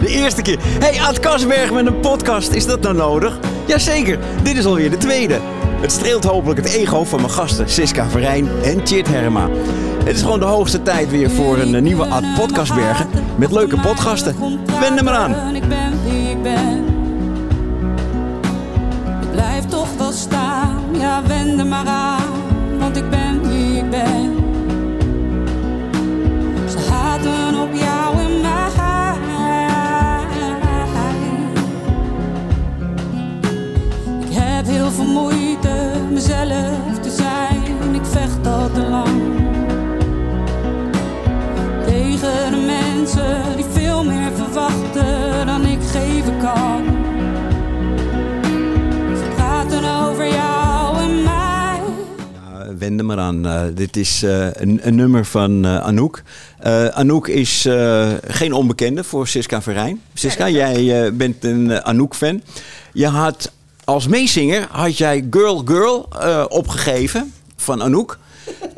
De eerste keer. Hey, Ad Kasberg met een podcast. Is dat nou nodig? Jazeker, dit is alweer de tweede. Het streelt hopelijk het ego van mijn gasten Siska Verijn en Chit Herma. Het is gewoon de hoogste tijd weer voor een nieuwe Ad Podcastbergen met leuke podgasten. Wend er maar aan. Ik ben wie ik ben. Blijf toch wel staan, ja wend er maar aan, wend er maar aan. Eh, dit is eh, een, een nummer van eh, Anouk. Anouk is geen onbekende voor Siska Verijn. Siska, jij bent een Anouk-fan. Je had als meezinger had jij Girl Girl opgegeven van Anouk.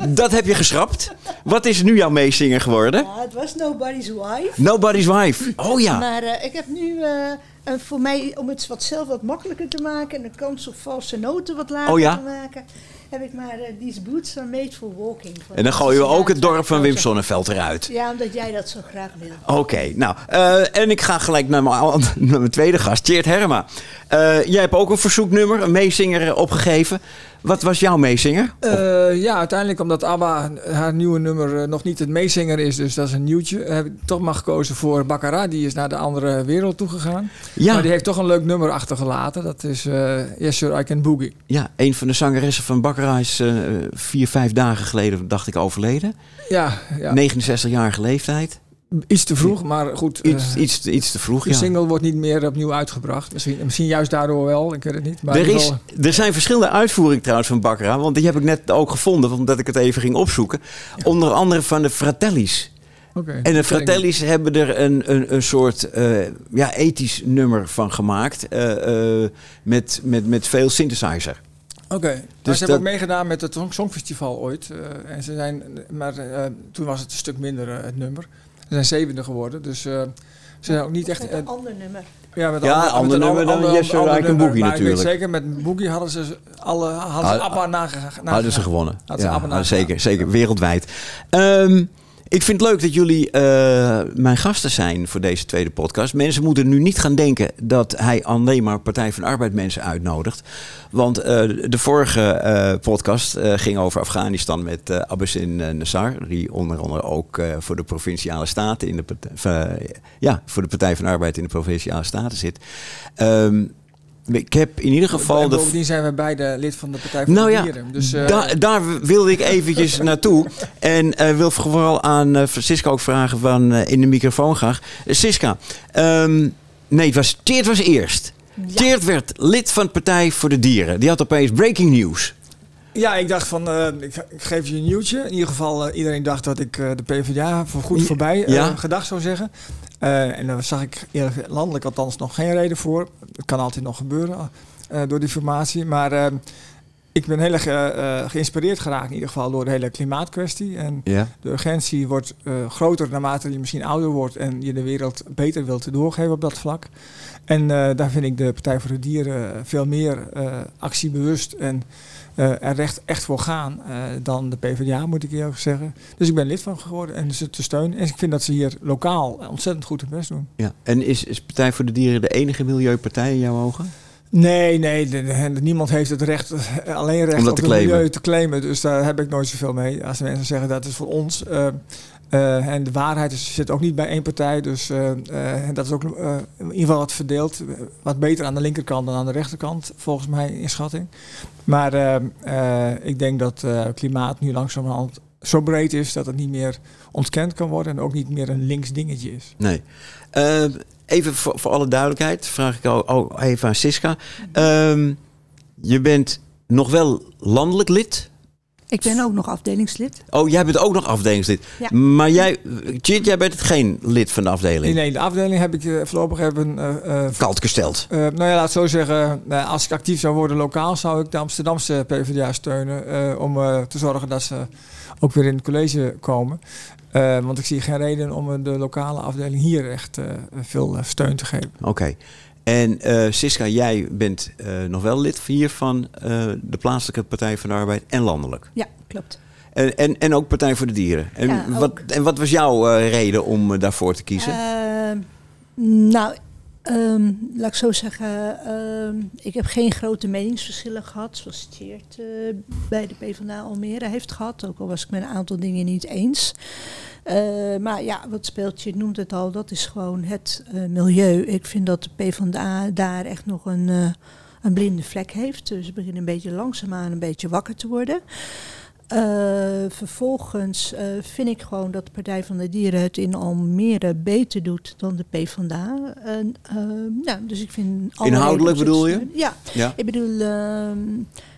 Dat heb je geschrapt. Wat is nu jouw meezinger geworden? Ja, het was Nobody's Wife. Nobody's Wife. Oh ja. Maar ik heb nu een, voor mij, om het wat zelf wat makkelijker te maken en de kans op valse noten wat lager Oh ja? te maken, heb ik maar eh, These Boots Are Made for Walking. En dan gooien we ook het dorp van Wim Rosa. Sonneveld eruit. Ja, omdat jij dat zo graag wil. Oké, nou, eh, en ik ga gelijk naar mijn, naar mijn tweede gast, Tjeerd Herma. Eh, jij hebt ook een verzoeknummer, een meezinger opgegeven. Wat was jouw meezinger? Eh, ja, uiteindelijk omdat ABBA haar nieuwe nummer eh, nog niet het meezinger is, dus dat is een nieuwtje, heb ik toch maar gekozen voor Baccarat. Die is naar de andere wereld toegegaan. Ja. Maar die heeft toch een leuk nummer achtergelaten. Dat is eh, Yes Sir, I Can Boogie. Ja, een van de zangeressen van Baccarat is eh, vier, vijf dagen geleden, dacht ik, overleden. Ja, ja. 69-jarige leeftijd. Iets te vroeg, maar goed. eh, Iets, iets, te- iets te vroeg, de ja. single wordt niet meer opnieuw uitgebracht. Misschien, misschien juist daardoor wel, ik weet het niet. Maar Er, is, er zijn verschillende uitvoeringen trouwens van Baccarat. Want die heb ik net ook gevonden, omdat ik het even ging opzoeken. Onder andere van de Fratellis. Oké, En de. Fratellis hebben er een, een, een soort eh, ja, ethisch nummer van gemaakt. eh, met, met, met veel synthesizer. Oké, Dus ze hebben dat- ook meegedaan met het Song- Songfestival ooit. en ze zijn, maar toen was het een stuk minder het nummer. Ze zijn zevende geworden, dus eh, ze zijn ook niet echt... Met eh, een ander nummer. ja, met Ja, ander- ander met een nummer dan Yes Sir, nummer. Boogie natuurlijk. zeker, met Boogie hadden ze alle hadden ze Ah, ABBA nagegaan. Hadden ze gewonnen. Hadden ze ABBA ah, zeker, zeker, wereldwijd. Ehm, ik vind het leuk dat jullie eh, mijn gasten zijn voor deze tweede podcast. Mensen moeten nu niet gaan denken dat hij alleen maar Partij van Arbeid mensen uitnodigt. Want eh, de vorige eh, podcast ging over Afghanistan met eh Abbasin Nassar. Die onder andere ook voor de Provinciale Staten in de ja, voor de Partij van Arbeid in de Provinciale Staten zit. Ehm, ik heb in ieder geval En de bovendien zijn we beide lid van de Partij voor nou de ja, Dieren. Dus, eh, da- daar wilde ik eventjes naartoe. En eh, wil vooral aan eh, Francisca ook vragen van eh, in de microfoon graag. Uh, Siska, ehm, nee, het was, Teert was eerst. Teert werd lid van de Partij voor de Dieren. Die had opeens breaking news. Ja, ik dacht van, eh, ik, ik geef je een nieuwtje. In ieder geval, eh, iedereen dacht dat ik eh, de PvdA voor goed voorbij eh, Ja. gedacht zou zeggen. Eh, en daar zag ik eerlijk, landelijk althans nog geen reden voor. Het kan altijd nog gebeuren eh, door die formatie. Maar eh, ik ben heel erg geïnspireerd geraakt in ieder geval door de hele klimaatkwestie. En Ja. de urgentie wordt groter naarmate je misschien ouder wordt en je de wereld beter wilt doorgeven op dat vlak. En daar vind ik de Partij voor de Dieren veel meer actiebewust en er echt, echt voor gaan eh, dan de PvdA, moet ik eerlijk zeggen. Dus ik ben lid van geworden en ze te steunen. En ik vind dat ze hier lokaal ontzettend goed hun best doen. Ja. En is, is Partij voor de Dieren de enige milieupartij in jouw ogen? Nee, nee, de- de- niemand heeft het recht, eh, alleen recht Om op het milieu te claimen. Dus daar heb ik nooit zoveel mee. Als mensen zeggen dat is voor ons. eh, eh, en de waarheid is, zit ook niet bij één partij. Dus en dat is ook in ieder geval wat verdeeld. Wat beter aan de linkerkant dan aan de rechterkant, volgens mij in schatting. Maar ik denk dat klimaat nu langzamerhand zo breed is dat het niet meer ontkend kan worden. En ook niet meer een links dingetje is. Nee. Eh, even voor, voor alle duidelijkheid vraag ik al, al even aan Siska. Ehm, je bent nog wel landelijk lid. Ik ben ook nog afdelingslid. Oh, jij bent ook nog afdelingslid. Ja. Maar jij, Chit, jij bent geen lid van de afdeling. Nee, de afdeling heb ik eh, voorlopig hebben, eh, eh, Kalt gesteld. Eh, nou ja, laat het zo zeggen. als ik actief zou worden lokaal, zou ik de Amsterdamse PvdA steunen. eh, om eh, te zorgen dat ze ook weer in het college komen. Eh, want ik zie geen reden om de lokale afdeling hier echt eh, veel steun te geven. Oké. En eh Siska, jij bent eh, nog wel lid hier van eh, de plaatselijke Partij van de Arbeid en landelijk. Ja, klopt. En, en, en ook Partij voor de Dieren. En, Ja, wat, en wat was jouw reden om daarvoor te kiezen? Nou, ehm, laat ik zo zeggen, ehm, ik heb geen grote meningsverschillen gehad, zoals Tjeerd eh, bij de PvdA Almere heeft gehad. Ook al was ik met een aantal dingen niet eens. Eh, maar ja, wat speelt je noemt het al, dat is gewoon het eh, milieu. Ik vind dat de PvdA daar echt nog een, een blinde vlek heeft. Dus ze beginnen een beetje langzaamaan een beetje wakker te worden. Eh, vervolgens eh, vind ik gewoon dat de Partij van de Dieren het in Almere beter doet dan de PvdA. En, nou, dus ik vind Inhoudelijk bedoel je? Ja, ja. ik bedoel, ehm,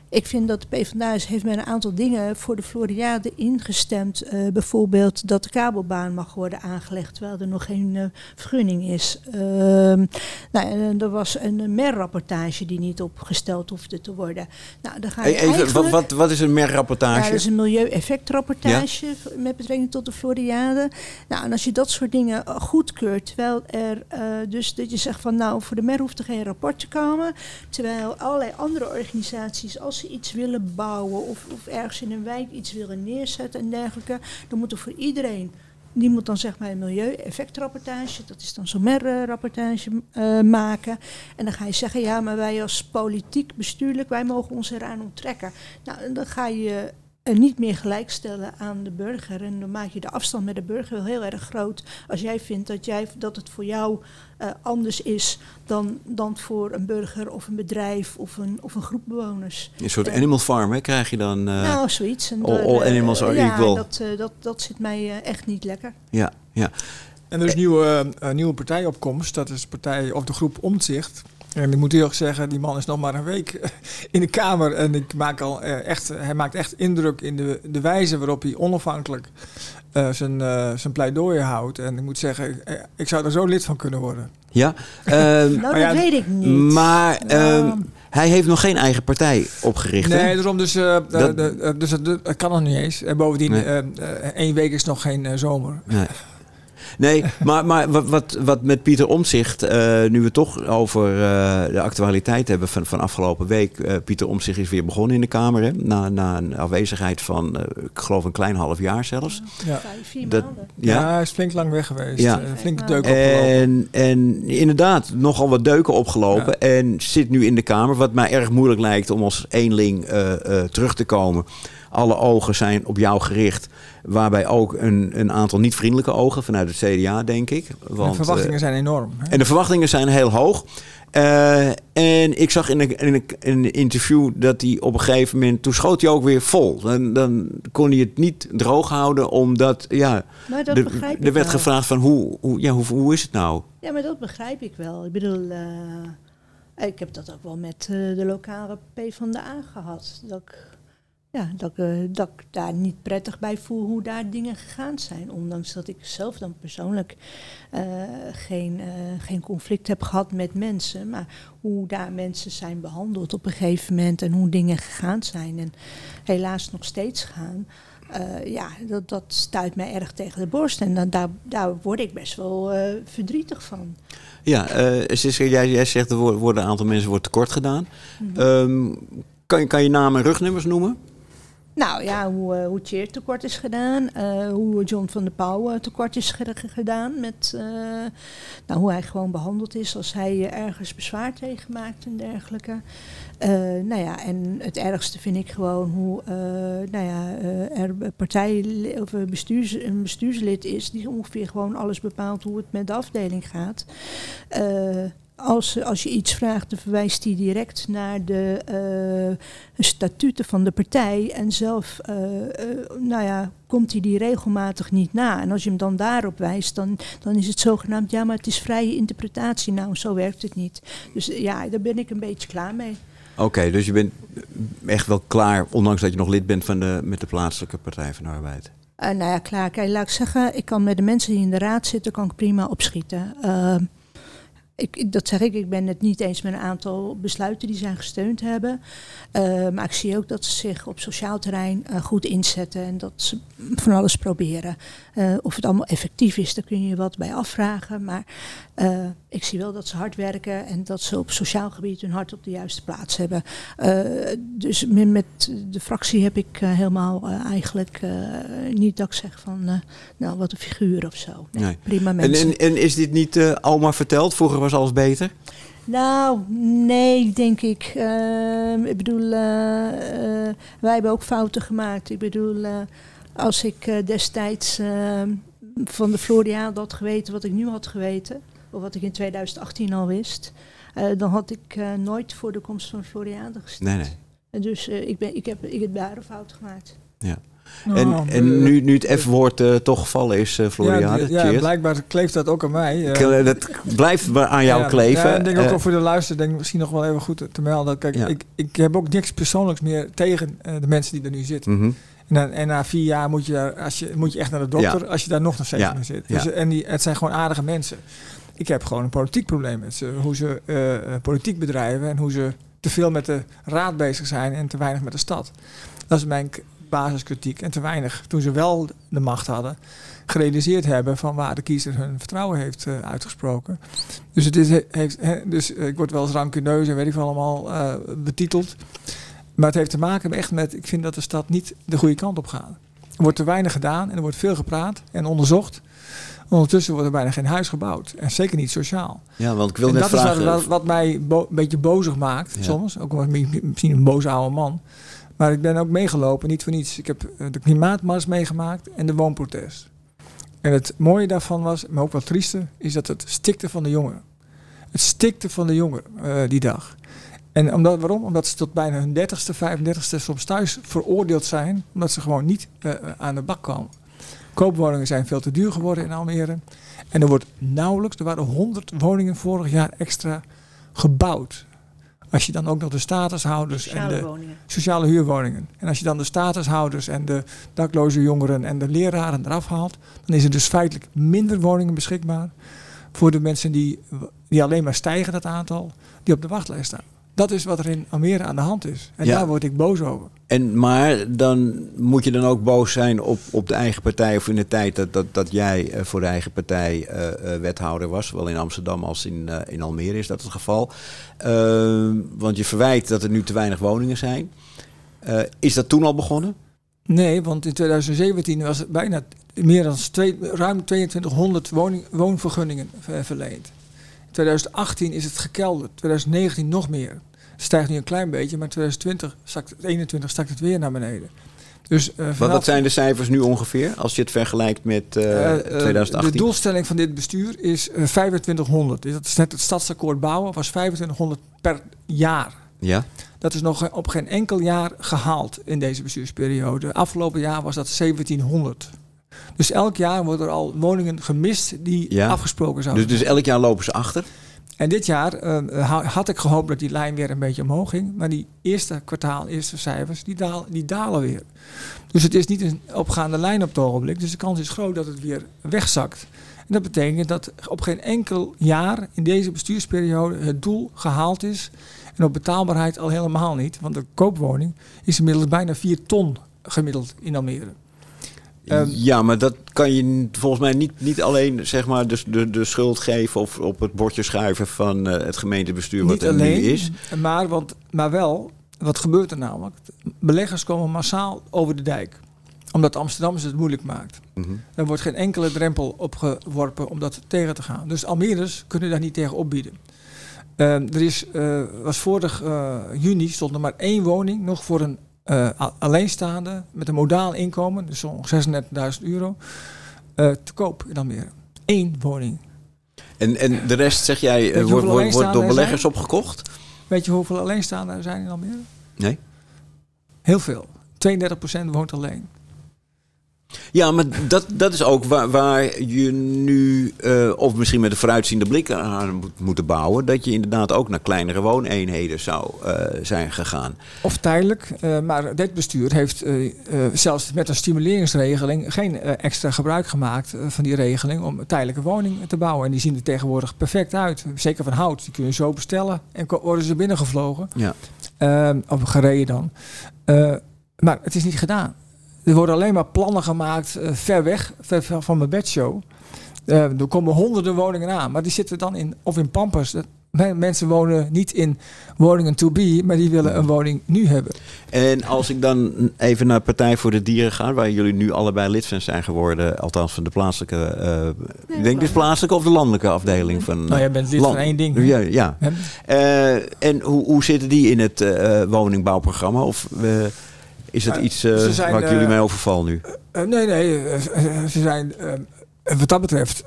ik vind dat de PvdA is, heeft met een aantal dingen voor de Floriade ingestemd. Eh, bijvoorbeeld dat de kabelbaan mag worden aangelegd terwijl er nog geen eh, vergunning is. Ehm, nou, en er was een MER-rapportage die niet opgesteld hoefde te worden. Nou, dan ga je Even, wat, eigenlijk- wat, wat is een ja, merrapportage? dat is een milieueffectrapportage met betrekking tot de Floriade. Nou, en als je dat soort dingen eh, goedkeurt, terwijl er eh, dus dat je zegt van nou, voor de MER hoeft er geen rapport te komen. Terwijl allerlei andere organisaties, als iets willen bouwen of, of ergens in een wijk iets willen neerzetten en dergelijke, dan moet er voor iedereen. Die moet dan zeg maar een milieueffectrapportage, dat is dan zo'n MER-rapportage eh, maken. En dan ga je zeggen, ja, maar wij als politiek, bestuurlijk, wij mogen ons eraan onttrekken. Nou, dan ga je niet meer gelijkstellen aan de burger. En dan maak je de afstand met de burger wel heel erg groot. Als jij vindt dat, jij, dat het voor jou eh, anders is dan, dan voor een burger of een bedrijf of een, of een groep bewoners. Een soort eh, animal farm, hè, krijg je dan? eh, nou, zoiets. En all- door, all eh, animals are ja, equal. Dat, eh, dat, dat zit mij eh, echt niet lekker. Ja, ja. En er is een nieuwe, eh, nieuwe partijopkomst. Dat is partij of de groep Omtzigt. En ik moet eerlijk zeggen, die man is nog maar een week in de Kamer. En ik maak al eh, echt, hij maakt echt indruk in de, de wijze waarop hij onafhankelijk eh, zijn, eh, zijn pleidooi houdt. En ik moet zeggen, ik zou er zo lid van kunnen worden. ja. Ehm, Nou, Maar ja, dat weet ik niet. maar Nou, ehm, hij heeft nog geen eigen partij opgericht. hè? Nee, daarom dus, Dat- de- eh, dus het het kan nog niet eens. En bovendien, Nee. eh, eh, één week is nog geen zomer. Nee. Nee, maar, maar wat, wat, wat met Pieter Omzicht, eh, nu we toch over eh, de actualiteit hebben van, van afgelopen week. eh, Pieter Omzicht is weer begonnen in de Kamer, hè, na, na een afwezigheid van, ik geloof een klein half jaar zelfs. Ja. Vijf, vier Dat-. Ja. Ja. hij is flink lang weg geweest. Ja. Flinke Ja. deuk opgelopen. En, en inderdaad, nogal wat deuken opgelopen. En zit nu in de Kamer. Wat mij erg moeilijk lijkt om als eenling eh, eh, terug te komen. Alle ogen zijn op jou gericht. Waarbij ook een, een aantal niet-vriendelijke ogen vanuit het CDA, denk ik. Want, de verwachtingen eh, zijn enorm. hè? en de verwachtingen zijn heel hoog. Eh, en ik zag in een, in, een, in een interview dat hij op een gegeven moment... Toen schoot hij ook weer vol. Dan, dan kon hij het niet droog houden, omdat... Ja, Maar dat begrijp ik er werd wel. gevraagd van hoe, hoe, ja, hoe, hoe is het nou? Ja, maar dat begrijp ik wel. Ik bedoel, eh, ik heb dat ook wel met eh, de lokale P van de A gehad. Dat ik, ja, dat, ik, eh, dat ik daar niet prettig bij voel hoe daar dingen gegaan zijn. Ondanks dat ik zelf dan persoonlijk eh, geen, eh, geen conflict heb gehad met mensen. Maar hoe daar mensen zijn behandeld op een gegeven moment en hoe dingen gegaan zijn. En helaas nog steeds gaan. Ja, dat, dat stuit mij erg tegen de borst. En dan, daar, daar word ik best wel verdrietig van. Ja, Siska, jij, jij zegt er worden een aantal mensen wordt tekort gedaan. Ehm, kan, je- kan je namen en rugnummers noemen? Nou ja, hoe, eh hoe Tjeerd tekort is gedaan. eh, hoe John van der Pauw eh, tekort is ge- gedaan. Met eh, nou, hoe hij gewoon behandeld is als hij eh, ergens bezwaar tegen maakt en dergelijke. Eh, nou ja, en het ergste vind ik gewoon hoe eh, nou ja, eh, er partij of bestuurs, een bestuurslid is die ongeveer gewoon alles bepaalt hoe het met de afdeling gaat. Als, als je iets vraagt, dan verwijst hij direct naar de eh, statuten van de partij. En zelf, eh, eh, nou ja, komt hij die regelmatig niet na. En als je hem dan daarop wijst, dan, dan is het zogenaamd, ja, maar het is vrije interpretatie. Nou, zo werkt het niet. Dus ja, daar ben ik een beetje klaar mee. Oké, dus je bent echt wel klaar, ondanks dat je nog lid bent van de, met de plaatselijke Partij van de Arbeid. Nou ja, klaar. Kijk, laat ik zeggen, ik kan met de mensen die in de raad zitten, kan ik prima opschieten. Eh, ik, dat zeg ik, ik ben het niet eens met een aantal besluiten die zijn gesteund hebben. Uh, maar ik zie ook dat ze zich op sociaal terrein uh, goed inzetten en dat ze van alles proberen. Uh, of het allemaal effectief is, daar kun je wat bij afvragen. Maar ik zie wel dat ze hard werken en dat ze op sociaal gebied hun hart op de juiste plaats hebben. dus met de fractie heb ik helemaal eigenlijk niet dat ik zeg van, nou wat een figuur of zo. Nee, nee. Prima mensen. En, en, en, is dit niet al maar verteld? Vroeger was alles beter? Nou, nee, denk ik. Uh, ik bedoel, uh, uh, wij hebben ook fouten gemaakt. Ik bedoel, eh, als ik destijds ehm, van de Floriade had geweten wat ik nu had geweten, of wat ik in 2018 al wist, dan had ik nooit voor de komst van Floriade gestemd. Nee, nee. En dus ik, ben, ik, heb, ik heb daar een fout gemaakt. Ja. En, oh, en nu, nu het F-woord uh, toch gevallen is, uh, Floriade. Ja, ja, blijkbaar kleeft dat ook aan mij. Uh, dat blijft aan jou kleven. Ja, ik denk ook al voor de luister, denk misschien nog wel even goed te melden. Kijk, ik, ik heb ook niks persoonlijks meer tegen de mensen die er nu zitten. Mm -hmm. en, na, en, na, vier jaar moet je, daar, als je, moet je echt naar de dokter als je daar nog nog steeds ja. zit. Dus, en die, het zijn gewoon aardige mensen. Ik heb gewoon een politiek probleem met ze. Hoe ze politiek bedrijven en hoe ze te veel met de raad bezig zijn en te weinig met de stad. Dat is mijn basiskritiek en te weinig, toen ze wel de macht hadden, gerealiseerd hebben van waar de kiezer hun vertrouwen heeft uh, uitgesproken. Dus, het is, heeft, dus ik word wel eens rancuneus en weet ik veel allemaal betiteld. Maar het heeft te maken echt met, ik vind dat de stad niet de goede kant op gaat. Er wordt te weinig gedaan en er wordt veel gepraat en onderzocht. Ondertussen wordt er bijna geen huis gebouwd. En zeker niet sociaal. Ja, want ik wil en net dat vragen... is wat, wat mij een beetje bozig maakt soms. Ook misschien een boze oude man. Maar ik ben ook meegelopen, niet voor niets. Ik heb eh, de klimaatmars meegemaakt en de woonprotest. En het mooie daarvan was, maar ook wat trieste, is dat het stikte van de jongeren. Het stikte van de jongeren uh, die dag. En omdat, waarom? Omdat ze tot bijna hun 30ste, 35ste soms thuis veroordeeld zijn, omdat ze gewoon niet uh, aan de bak kwamen. Koopwoningen zijn veel te duur geworden in Almere. En er wordt nauwelijks, er waren 100 woningen vorig jaar extra gebouwd. Als je dan ook nog de statushouders en de woningen. sociale huurwoningen. En als je dan de statushouders en de dakloze jongeren en de leraren eraf haalt, dan is er dus feitelijk minder woningen beschikbaar voor de mensen die, die alleen maar stijgen, dat aantal, die op de wachtlijst staan. Dat is wat er in Almere aan de hand is. En Ja. daar word ik boos over. En, maar dan moet je dan ook boos zijn op, op de eigen partij. Of in de tijd dat, dat, dat jij eh, voor de eigen partij eh, eh, wethouder was. Zowel in Amsterdam als in, in Almere is dat het geval. Want je verwijt dat er nu te weinig woningen zijn. Is dat toen al begonnen? Nee, want in 2017 was het bijna meer dan twee, ruim 2200 woning, woonvergunningen verleend. In 2018 is het gekelderd, 2019 nog meer. Het stijgt nu een klein beetje, maar in 2020 zakt, 21 stakt het weer naar beneden. Dus, eh, Wat, zijn de cijfers nu ongeveer? Als je het vergelijkt met eh, Eh, eh, 2018. De doelstelling van dit bestuur is eh, 2500. Dus dat is net het stadsakkoord bouwen, was 2500 per jaar. Ja? Dat is nog op geen enkel jaar gehaald in deze bestuursperiode. Afgelopen jaar was dat 1700. Dus elk jaar worden er al woningen gemist die Ja. afgesproken zouden Dus, dus elk jaar lopen ze achter. En dit jaar eh, ha- had ik gehoopt dat die lijn weer een beetje omhoog ging. Maar die eerste kwartaal, eerste cijfers, die, daal, die dalen weer. Dus het is niet een opgaande lijn op het ogenblik. Dus de kans is groot dat het weer wegzakt. En dat betekent dat op geen enkel jaar in deze bestuursperiode het doel gehaald is. En op betaalbaarheid al helemaal niet. Want de koopwoning is inmiddels bijna 4 ton gemiddeld in Almere. Ehm, ja, maar dat kan je volgens mij niet, niet alleen zeg maar, de, de, de schuld geven of op het bordje schuiven van eh, het gemeentebestuur wat er alleen, nu is. Maar, want, maar wel, wat gebeurt er namelijk? Beleggers komen massaal over de dijk. Omdat Amsterdam het moeilijk maakt. Mhm. Er wordt geen enkele drempel opgeworpen om dat tegen te gaan. Dus Almeres kunnen daar niet tegen opbieden. Ehm, er is, eh, was vorig eh, juni stond er maar één woning nog voor een a- alleenstaande met een modaal inkomen, dus zo'n 36.000 euro, eh, te koop in Almere. Eén woning. En, en de rest, zeg jij, eh, wordt, door er beleggers opgekocht? Weet je hoeveel alleenstaanden er zijn in Almere? Nee. Heel veel. 32% woont alleen. Ja, maar dat, dat is ook waar, waar je nu, uh, of misschien met een vooruitziende blik aan moet moeten bouwen, dat je inderdaad ook naar kleinere wooneenheden zou uh, zijn gegaan. Of tijdelijk, uh, maar dit bestuur heeft zelfs met een stimuleringsregeling geen extra gebruik gemaakt van die regeling om tijdelijke woningen te bouwen. En die zien er tegenwoordig perfect uit. Zeker van hout, die kun je zo bestellen en worden ze binnengevlogen. Ja. of gereden dan. maar het is niet gedaan. Er worden alleen maar plannen gemaakt uh, ver weg, ver, van mijn bedshow. Uh, er komen honderden woningen aan, maar die zitten dan in, of in Pampers. Mensen wonen niet in woningen to be, maar die willen een woning nu hebben. En als ik dan even naar Partij voor de Dieren ga, waar jullie nu allebei lid van zijn geworden, althans van de plaatselijke, uh, ik denk dus plaatselijke of de landelijke afdeling van. Nou, jij bent lid van één ding. Ja, ja. Uh, en hoe, hoe zitten die in het uh, woningbouwprogramma? Of is het iets uh, waar ik jullie mee overval nu? Uh, nee, nee. ze zijn wat dat betreft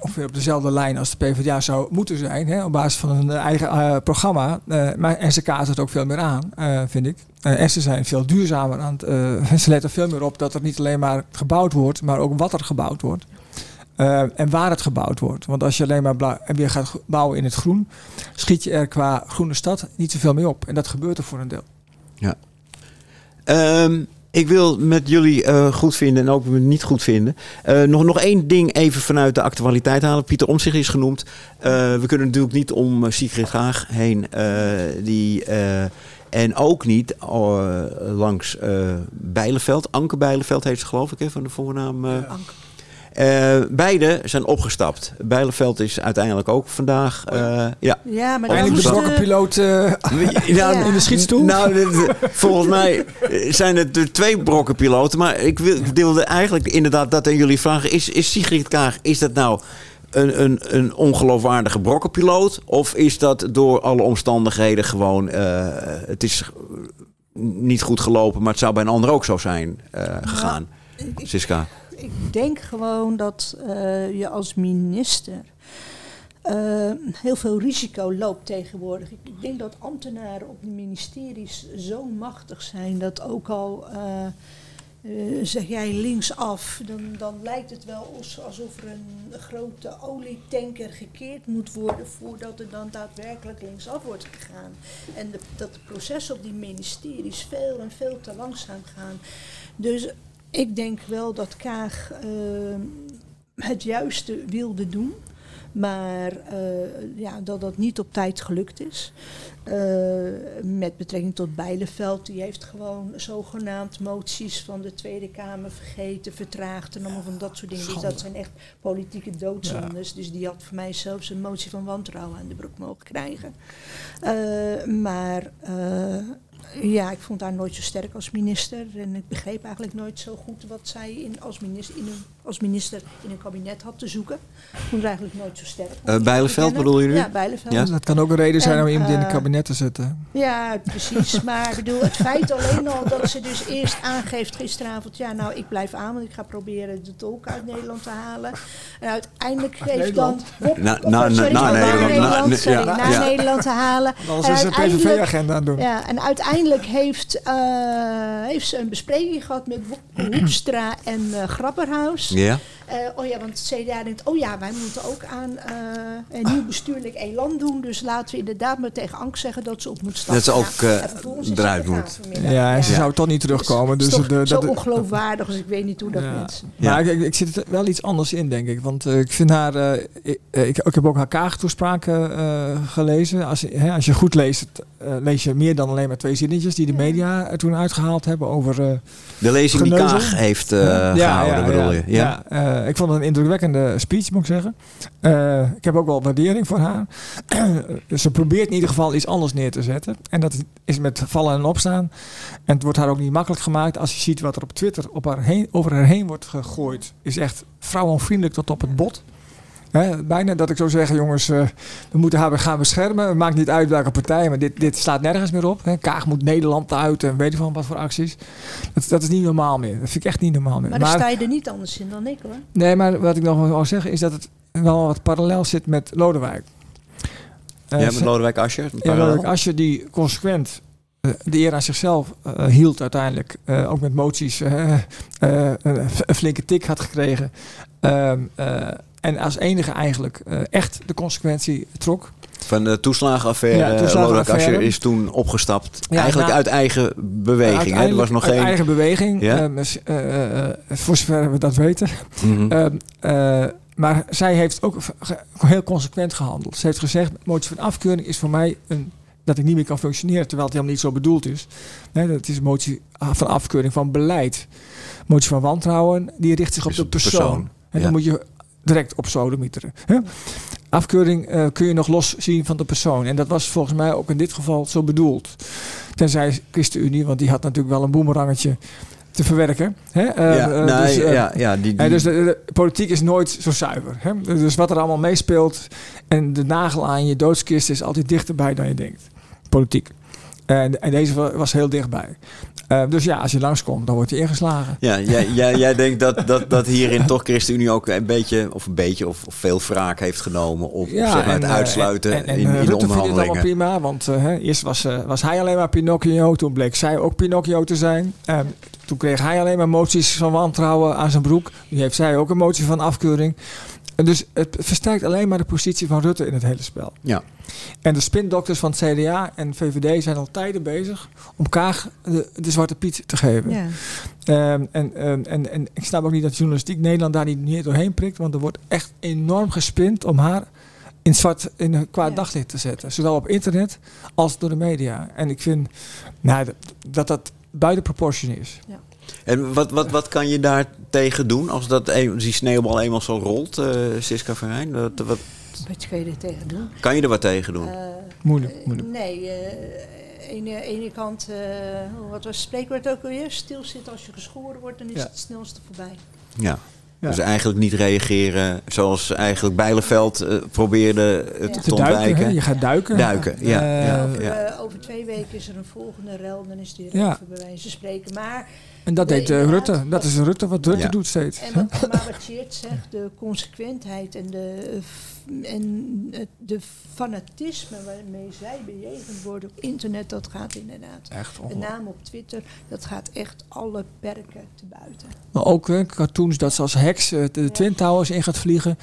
ongeveer op dezelfde lijn als de PvdA zou moeten zijn. Hè, op basis van een eigen programma. maar, en ze kaarten het ook veel meer aan, vind ik. en ze zijn veel duurzamer aan het... ze letten veel meer op dat er niet alleen maar gebouwd wordt, maar ook wat er gebouwd wordt. en waar het gebouwd wordt. Want als je alleen maar en weer gaat bouwen in het groen, schiet je er qua groene stad niet zoveel mee op. En dat gebeurt er voor een deel. Ja. Um, ik wil met jullie uh, goed vinden en ook niet goed vinden. Uh, nog, nog één ding even vanuit de actualiteit halen. Pieter Omtzigt is genoemd. Uh, we kunnen natuurlijk niet om Sigrid Graag heen. die, en ook niet langs Bijleveld. Anke Bijleveld heet ze geloof ik, van de voornaam. Anke. Uh, beide zijn opgestapt. Bijleveld is uiteindelijk ook vandaag. Uh, ja. ja, maar Eindelijk de brokkenpiloot uh, ja. in de schietstoel. Nou, volgens mij zijn het er twee brokkenpiloten. Maar ik wilde eigenlijk inderdaad dat aan jullie vragen. Is, is Sigrid Kaag, is dat nou een, een, een ongeloofwaardige brokkenpiloot? Of is dat door alle omstandigheden gewoon... het is niet goed gelopen, maar het zou bij een ander ook zo zijn gegaan? Siska ik denk gewoon dat uh, je als minister uh, heel veel risico loopt tegenwoordig. Ik, denk dat ambtenaren op de ministeries zo machtig zijn dat ook al uh, zeg jij linksaf, dan, dan lijkt het wel alsof er een grote olietanker gekeerd moet worden voordat er dan daadwerkelijk linksaf wordt gegaan. En dat de processen op die ministeries veel en veel te langzaam gaan. Dus ik denk wel dat Kaag uh, het juiste wilde doen. Maar uh, ja, dat dat niet op tijd gelukt is. Uh, met betrekking tot Bijleveld, die heeft gewoon zogenaamd moties van de Tweede Kamer vergeten, vertraagd en allemaal van dat soort dingen. Dus dat zijn echt politieke doodzondes. Ja. Dus die had voor mij zelfs een motie van wantrouwen aan de broek mogen krijgen. Uh, maar ja, ik vond haar nooit zo sterk als minister. En ik begreep eigenlijk nooit zo goed wat zij in, als, minister, in een, als minister in een kabinet had te zoeken. Ik vond haar eigenlijk nooit zo sterk. Uh, Bijleveld bedoel je nu? Ja, Bijleveld. Ja, dat kan ook een reden zijn om iemand in het kabinet te zetten. Ja, precies. maar ik bedoel, het feit alleen al dat ze dus eerst aangeeft gisteravond... ja, nou, ik blijf aan, want ik ga proberen de tolk uit Nederland te halen. En uiteindelijk geeft dan... Bob, na, na, sorry, na, na, Nederland, naar ja. Nederland te halen. Anders is een PVV-agenda aan doen. Ja, en uiteindelijk heeft, uh, heeft ze een bespreking gehad met Hoekstra en uh, Grapperhaus. Ja. Uh, oh ja, want het CDA denkt, oh ja, wij moeten ook aan een nieuw bestuurlijk elan doen. Dus laten we inderdaad maar tegen Ank zeggen dat ze op moet stappen. Dat ze ook uh, eruit moet. Ja, en ze ja. zou toch niet terugkomen. Dus, dus de, zo ongeloofwaardig, dus ik weet niet hoe dat ja. mensen... Ja. Maar ik, ik, zit er wel iets anders in, denk ik. Want uh, ik vind haar... Uh, ik, ik, ik, heb ook haar Kaag-toespraken gelezen. Als, hè, als je goed leest, lees je meer dan alleen maar twee zinnetjes... die de media er toen uitgehaald hebben over... de lezing geneuzel. die Kaag heeft gehouden, bedoel je? Ja, ik vond het een indrukwekkende speech, moet ik zeggen. ik heb ook wel waardering voor haar. Ze probeert in ieder geval iets anders neer te zetten. En dat is met vallen en opstaan. En het wordt haar ook niet makkelijk gemaakt. Als je ziet wat er op Twitter op haar heen, over haar heen wordt gegooid. Is echt vrouwenvriendelijk tot op het bot. Bijna dat ik zou zeggen, jongens, uh, we moeten haar gaan beschermen. Het maakt niet uit welke partij, maar dit, dit slaat nergens meer op. He, Kaag moet Nederland uit en weet je van wat voor acties. Dat, dat, is niet normaal meer. Dat vind ik echt niet normaal meer. Maar, daar sta je er niet anders in dan ik hoor. Nee, maar wat ik nog wil zeggen is dat het wel wat parallel zit met Lodewijk. Uh, ja, met Lodewijk Asscher. Ja, Lodewijk Asscher die consequent eh, de eer aan zichzelf eh, hield uiteindelijk. eh, ook met moties eh, eh, een, een flinke tik had gekregen. En als enige eigenlijk eh, echt de consequentie trok. Van de toeslagenaffaire. Ja, is toen opgestapt. Ja, eigenlijk na- uit eigen beweging. Hè? Er was nog uit geen... eigen beweging. Ja? Eh, eh, voor zover we dat weten. Mhm. Ehm, eh, maar zij heeft ook heel consequent gehandeld. Ze heeft gezegd, motie van afkeuring is voor mij een, dat ik niet meer kan functioneren, terwijl het helemaal niet zo bedoeld is. Nee, dat is een motie van afkeuring van beleid. Motie van wantrouwen, die richt zich op de persoon. persoon, En dan moet je direct op sodemieteren. Hè? Afkeuring eh, kun je nog los zien van de persoon. En dat was volgens mij ook in dit geval zo bedoeld. Tenzij ChristenUnie, want die had natuurlijk wel een boemerangetje te verwerken. Hè? Eh, ja, eh, nee, dus, ja, ja, die, Hè, die- dus de, de politiek is nooit zo zuiver. Hè? Dus wat er allemaal meespeelt en de nagel aan je doodskist is altijd dichterbij dan je denkt. Politiek. En, en deze wa- was heel dichtbij. Eh, dus ja, als je langskomt, dan wordt hij ingeslagen. Ja, jij, jij, jij denkt dat, dat, dat hierin toch ChristenUnie ook een beetje, of een beetje, of, of veel wraak heeft genomen op zeg maar, het eh, uitsluiten en, en, in, eh, in de Rutte allemaal onderhandelingen. prima, want hè, eerst was, was hij alleen maar Pinocchio, toen bleek zij ook Pinocchio te zijn. Eh, toen kreeg hij alleen maar moties van wantrouwen aan zijn broek. Nu heeft zij ook een motie van afkeuring. En dus het versterkt alleen maar de positie van Rutte in het hele spel. Ja. En de spindokters van het CDA en VVD zijn al tijden bezig om Kaag de, de zwarte piet te geven. Ja. Ehm, en, ehm, en, en ik snap ook niet dat journalistiek Nederland daar niet meer doorheen prikt. Want er wordt echt enorm gespind om haar in zwart in een kwaad Ja. daglicht te zetten. Zowel op internet als door de media. En ik vind nou, dat, dat dat buiten proportion is. En wat, wat, wat kan je daar tegen doen als dat, een- die sneeuwbal eenmaal zo rolt, eh Siska Verheijn? Dat, wat, Wat kun je er tegen doen? kan je er wat tegen doen? Eh, Moeilijk, eh, moeilijk. Nee, eh ene, ene kant, eh, wat was het spreekwoord ook alweer? Stilzitten als je geschoren wordt, dan is Ja. het het snelste voorbij. ja. Ja. Dus eigenlijk niet reageren zoals eigenlijk Bijleveld eh, probeerde het Ja. te, Te duiken, hè? ontwijken. je gaat duiken. Duiken, ja, Eh, ja. over, eh, over twee weken is er een volgende rel, dan is die rel Ja. bij wijze van spreken. Maar, En dat deed eh. Rutte. Dat is Rutte wat Rutte Ja. doet steeds. en wat, maar wat zegt, de consequentheid en de, eh, en de fanatisme waarmee zij bejegend worden op internet, dat gaat inderdaad. Echt Met name op Twitter, dat gaat echt alle perken te buiten. Maar ook hè, cartoons dat ze als heks eh, de Twin Towers in gaat vliegen.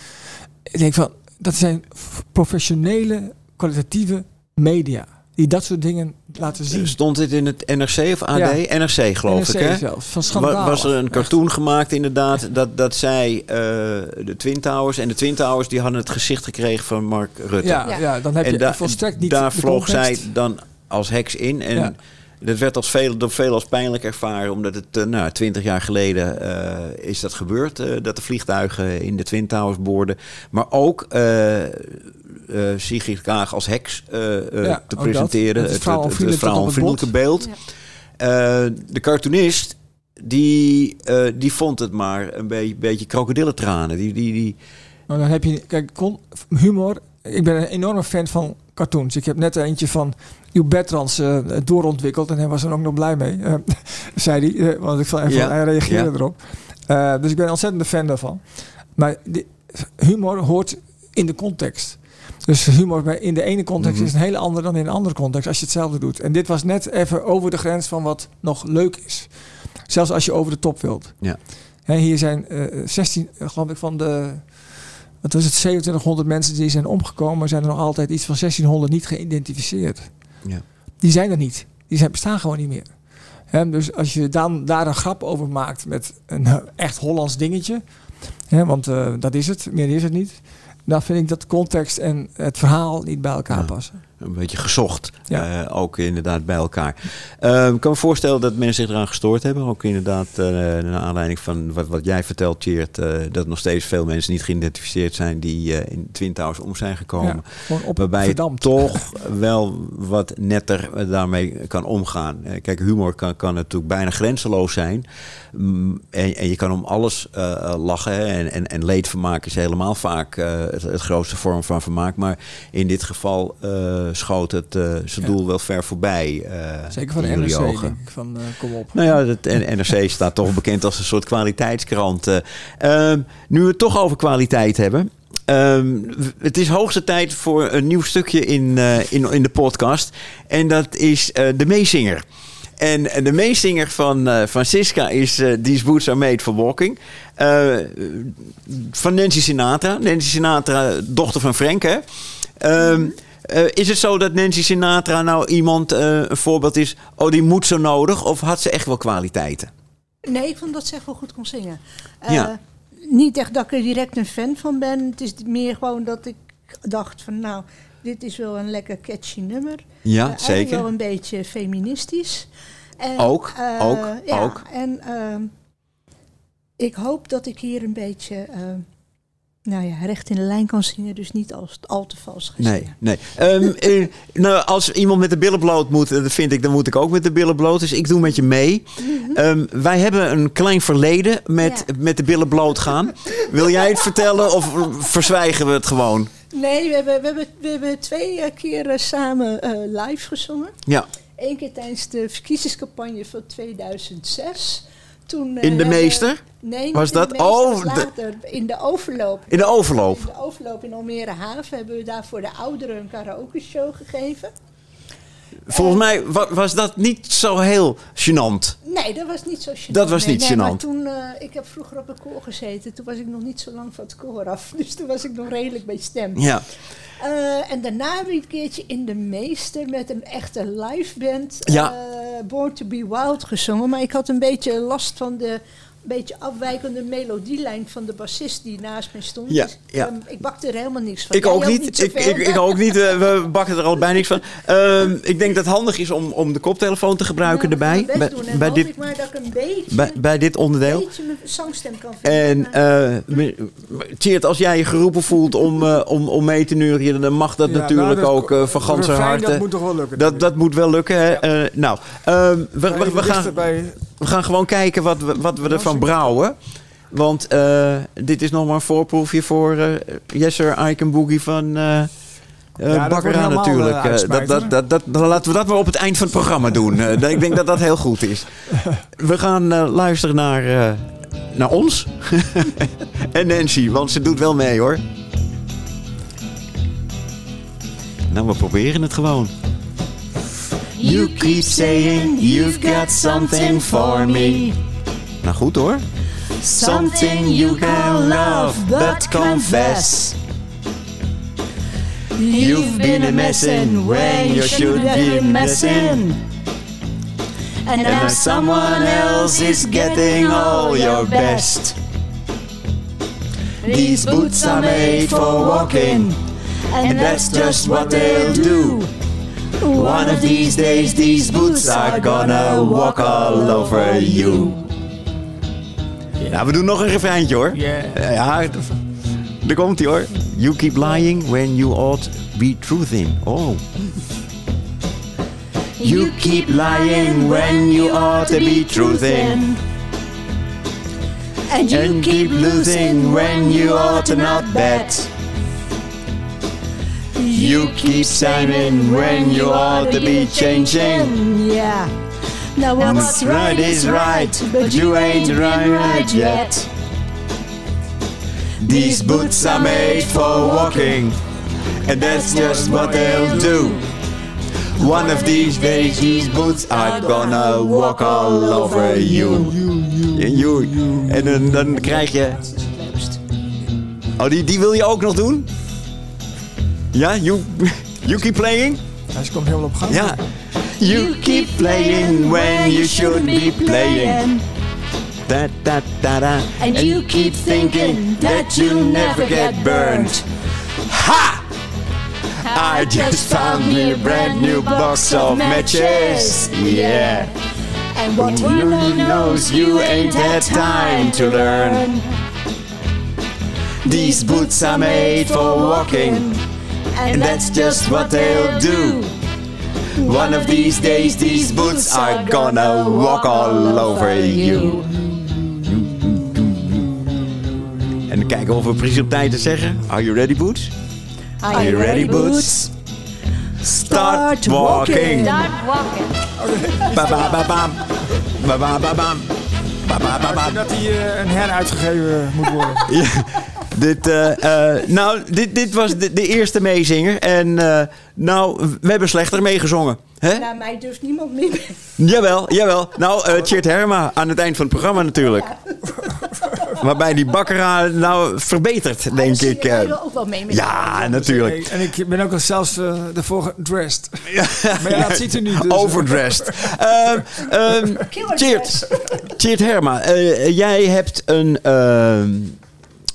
Ik denk van, dat zijn professionele, kwalitatieve media. Die dat soort dingen laten zien. Stond dit in het NRC of AD? Ja. NRC geloof NRC ik, hè? zelfs, van schandaal. was er een Echt. cartoon gemaakt inderdaad dat, dat zij eh, de Twin Towers en de Twin Towers die hadden het gezicht gekregen van Mark Rutte. Ja, Ja. ja. dan heb je da- volstrekt niet daar vloog zij dan als heks in en dat werd als veel, door veel als pijnlijk ervaren omdat het eh, nou, twintig jaar geleden eh, is dat gebeurd dat de vliegtuigen in de Twin Towers boorden, maar ook eh, Sigrid Kaag als heks eh, eh, Ja, te presenteren, dat. Het het, het, het, vrouwenvriendelijke beeld. Ja. Eh, de cartoonist, die, eh, die vond het maar een beetje, beetje krokodillentranen. Die, die, die, Nou, dan heb je, kijk, humor. Ik ben een enorme fan van cartoons. Ik heb net eentje van uw Bertrands eh, doorontwikkeld en hij was er ook nog blij mee, eh, zei hij. want ik vond even, Ja, hij reageerde ja. erop. Eh, dus ik ben een ontzettende fan daarvan. Maar die, humor hoort in de context. Dus humor in de ene context Mhm. is een hele andere dan in een andere context als je hetzelfde doet. En dit was net even over de grens van wat nog leuk is. Zelfs als je over de top wilt. Ja. Hier zijn eh 16, eh, geloof ik, van de wat was het, 2700 mensen die zijn omgekomen, zijn er nog altijd iets van 1600 niet geïdentificeerd. ja. Die zijn er niet. Die zijn, bestaan gewoon niet meer. Dus als je dan daar een grap over maakt met een eh, echt Hollands dingetje, want eh, dat is het, meer is het niet, dan vind ik dat context en het verhaal niet bij elkaar passen. Een beetje gezocht. Ja. eh, ook inderdaad bij elkaar. Eh, ik kan me voorstellen dat mensen zich eraan gestoord hebben. Ook inderdaad eh naar aanleiding van wat, wat jij vertelt, Tjeerd. eh, dat nog steeds veel mensen niet geïdentificeerd zijn die in Twin Towers om zijn gekomen. Ja, gewoon op Waarbij je toch wel wat netter daarmee kan omgaan. Kijk, humor kan, kan natuurlijk bijna grenzeloos zijn. Mm, En, en je kan om alles lachen. hè. En, en, en leedvermaak is helemaal vaak het, het grootste vorm van vermaak. Maar in dit geval schoot het eh, zijn Ja. doel wel ver voorbij. eh, Zeker van de NRC, ogen. denk ik, van eh, kom op. Nou ja, het NRC staat toch bekend als een soort kwaliteitskrant. Eh, ehm, nu we het toch over kwaliteit hebben. Ehm, het is hoogste tijd voor een nieuw stukje in, eh, in, in de podcast. En dat is eh, de meezinger. En eh, de meezinger van, eh, van Siska is eh These Boots Are Made for Walking. Eh, van Nancy Sinatra. Nancy Sinatra, dochter van Frank, hè? Ehm, eh, is het zo dat Nancy Sinatra nou iemand, eh, een voorbeeld is... oh, die moet zo nodig? Of had ze echt wel kwaliteiten? Nee, ik vond dat ze echt wel goed kon zingen. Eh, Ja. Niet echt dat ik er direct een fan van ben. Het is meer gewoon dat ik dacht van nou, dit is wel een lekker catchy nummer. Ja, zeker. wel een beetje feministisch. En, Ook, ook, ja, ook. En ehm, ik hoop dat ik hier een beetje nou ja, recht in de lijn kan zingen. Dus niet als, al te vals ga Nee, nee. Ehm, eh, nou, als iemand met de billen bloot moet, eh, dat vind ik, dan moet ik ook met de billen bloot. Dus ik doe met je mee. Ehm, wij hebben een klein verleden met, Ja. met de billen bloot gaan. Wil jij het vertellen of verzwijgen we het gewoon? Nee, we hebben, we hebben, we hebben twee eh, keer eh, samen eh, live gezongen. Ja, Eén keer tijdens de verkiezingscampagne van 2006. Toen, eh, in de hebben- meester? Nee, Was dat? meester, Oh, later. In de overloop. In de overloop. In de overloop in Almere Haven hebben we daar voor de ouderen een karaoke show gegeven. Volgens mij wa- was dat niet zo heel gênant. Nee, dat was niet zo gênant. Dat was niet nee, maar toen, eh, ik heb vroeger op een koor gezeten. Toen was ik nog niet zo lang van het koor af. Dus toen was ik nog redelijk bij stem. Ja, Eh, en daarna ik een keertje in de Meester met een echte live band Ja. eh, Born to be Wild gezongen. Maar ik had een beetje last van de beetje afwijkende melodielijn van de bassist die naast me stond. Ja, Dus, ja. ehm, ik bakte er helemaal niks van. ik Jij ook niet. ik, ik, ik ook niet. Eh, we bakken er allebei niks van. Ehm, ik denk dat het handig is om, om de koptelefoon te gebruiken Nou, erbij. Bij, doen. En bij, hoop dit, ik maar dat ik een beetje, bij, bij dit onderdeel. beetje mijn zangstem kan vinden. En eh Tjeerd, als jij je geroepen voelt om, eh, om, om mee te neurien, dan mag dat Ja, natuurlijk nou, dat- ook van ganse harte. Dat moet toch wel lukken. Dat, dat moet wel lukken. Hè? Eh, nou, ehm, we, we, gaan, bij- we gaan gewoon kijken wat we, wat we ervan brouwen. Want eh, dit is nog maar een voorproefje voor eh Jesser Icon Boogie van Bakkera helemaal, natuurlijk. dat, dat, dat, laten we dat maar op het eind van het programma doen. Ik denk dat dat heel goed is. We gaan luisteren naar, naar ons. en Nancy, want ze doet wel mee hoor. Nou, we proberen het gewoon. You keep saying you've got something for me. Nou goed hoor. Something you can love but confess. You've been a messin' when you should be messin'. And And now someone else is getting all your best. These boots are made for walking, and that's just what they'll do. One of these days, these boots are gonna walk all over you. Ja, we doen nog een refreintje hoor. Yeah. Ja, daar komt hij hoor. You keep lying when you ought to be truth in. Oh. You keep lying when you ought to be truth in. And you keep losing when you ought to not bet. You keep signing when you ought to be changing. yeah. Now What's right is right, but you ain't right, right yet. These boots are made for walking, and that's just what they'll do. One of these days, these boots are gonna walk all over you. you. En dan, dan krijg je. Oh, die, die wil je ook nog doen? Ja, you, you keep playing? Hij komt helemaal op gang. Ja. You keep playing when you should be playing. Da, da, da, da. And you keep thinking that you never get burned. Ha! I just found me a brand new box of matches. Yeah. And what Who really knows you ain't had time to learn. These boots are made for walking, and that's just what they'll do. One of these days, these boots are gonna walk all over you. En dan kijken of we precies op tijd te zeggen. Are you ready, boots? Are you ready, boots? Start walking. Start walking. Ba ba ba bam. Ba ba ba bam. Ba ba ba Ik bam. dat hij eh, een heruitgegeven moet worden. Ja. dit, eh, eh, nou, dit, dit was de, de eerste meezinger. En eh, nou, we hebben slechter meegezongen. Hè? Nou, mij durft niemand meer. Jawel, jawel. Nou, eh Tjeerd Herma aan het eind van het programma natuurlijk. Waarbij die bakkera nou verbetert, denk ik. Eh. wil ook wel mee met Ja, natuurlijk. En ik ben ook al zelfs eh, ervoor gedressed. Maar ja, dat ziet u niet. Dus, Overdressed. Ehm ehm Killer Tjeerd, Tjeerd Herma, eh, jij hebt een, ehm,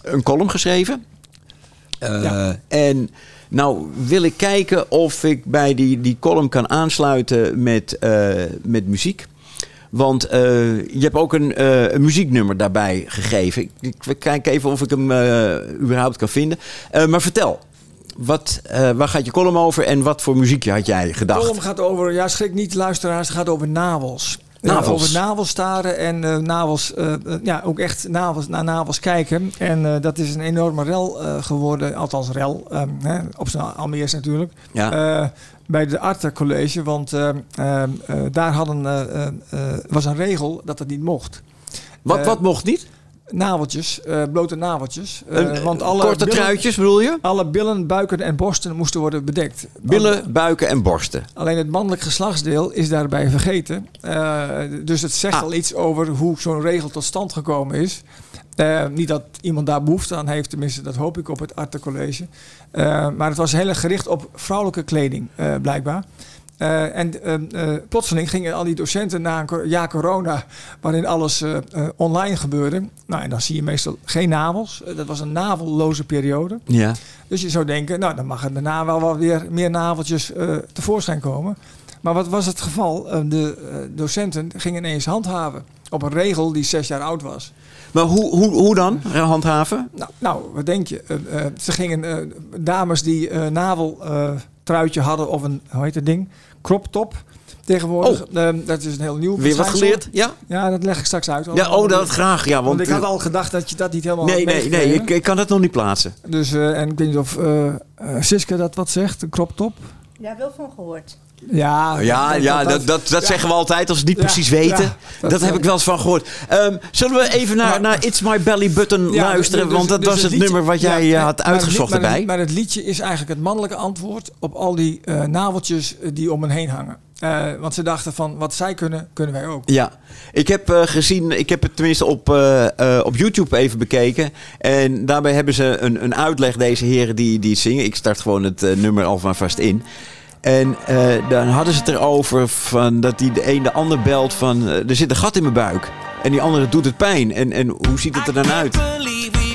een column geschreven. Eh, Ja. En nou wil ik kijken of ik bij die, die column kan aansluiten met, eh, met muziek. Want eh, je hebt ook een, een muzieknummer daarbij gegeven. Ik, ik kijk even of ik hem überhaupt kan vinden. Maar vertel, wat, waar gaat je column over en wat voor muziekje had jij De gedacht? column gaat over, ja schrik niet luisteraars, het gaat over navels. Ja, Navels. over navels staren en eh, navels, eh, eh, ja, ook echt navels, naar navels kijken. En eh, dat is een enorme rel eh, geworden, althans rel, ehm, hè, op zijn Almeers natuurlijk. Ja. Eh, bij de Arte College, want ehm, ehm, eh, daar hadden, eh, eh, eh, was een regel dat het niet mocht. Wat, Eh, wat mocht niet? Naveltjes, eh, blote naveltjes. Eh, want alle Korte billen- truitjes bedoel je? Alle billen, buiken en borsten moesten worden bedekt. Billen, buiken en borsten. Alleen het mannelijk geslachtsdeel is daarbij vergeten. Eh, dus het zegt Ah. al iets over hoe zo'n regel tot stand gekomen is. Eh, niet dat iemand daar behoefte aan heeft, tenminste dat hoop ik op het Arte College. Eh, maar het was heel erg gericht op vrouwelijke kleding, eh, blijkbaar. Eh, en eh, eh, plotseling gingen al die docenten na een jaar corona, waarin alles online gebeurde. Nou, en dan zie je meestal geen navels. Dat was een navelloze periode. Ja. Dus je zou denken, nou dan mag er daarna wel wat weer meer naveltjes tevoorschijn komen. Maar wat was het geval? De docenten gingen ineens handhaven op een regel die zes jaar oud was. Maar hoe, hoe, hoe dan handhaven? Nou, nou wat denk je? Ze gingen dames die eh naveltruitje hadden of een, hoe heet het ding? Crop top. Tegenwoordig, Eh, dat is een heel nieuw Oh. Weer wat geleerd? Ja? Ja, dat leg ik straks uit. Ja, oh, dat graag. Ja, want, Want ik had eh, al gedacht dat je dat niet helemaal Nee, had nee, nee. Ik, ik kan het nog niet plaatsen. Dus, eh, en ik weet niet of eh eh, Siska dat wat zegt, een crop top. Ja, wel van gehoord. Ja, Ja, ja dat, dat, zeggen we altijd als we het niet precies weten. dat, heb ik wel eens van gehoord. Ehm, zullen we even naar, naar It's My Belly Button luisteren? dus- want dat dus was het nummer wat jij eh, had uitgezocht lied- maar het- erbij. Maar het liedje is eigenlijk het mannelijke antwoord op al die eh, naveltjes eh, die om hen heen hangen. Want ze dachten van, wat zij kunnen, kunnen wij ook. Ja, ik heb gezien, ik heb het tenminste op, op YouTube even bekeken. En daarbij hebben ze een, een uitleg, deze heren die, die zingen. Ik start gewoon het nummer al vast in. En eh, dan hadden ze het erover van dat die de een de ander belt van eh, er zit een gat in mijn buik. En die andere doet het pijn. En, en hoe ziet het er dan uit?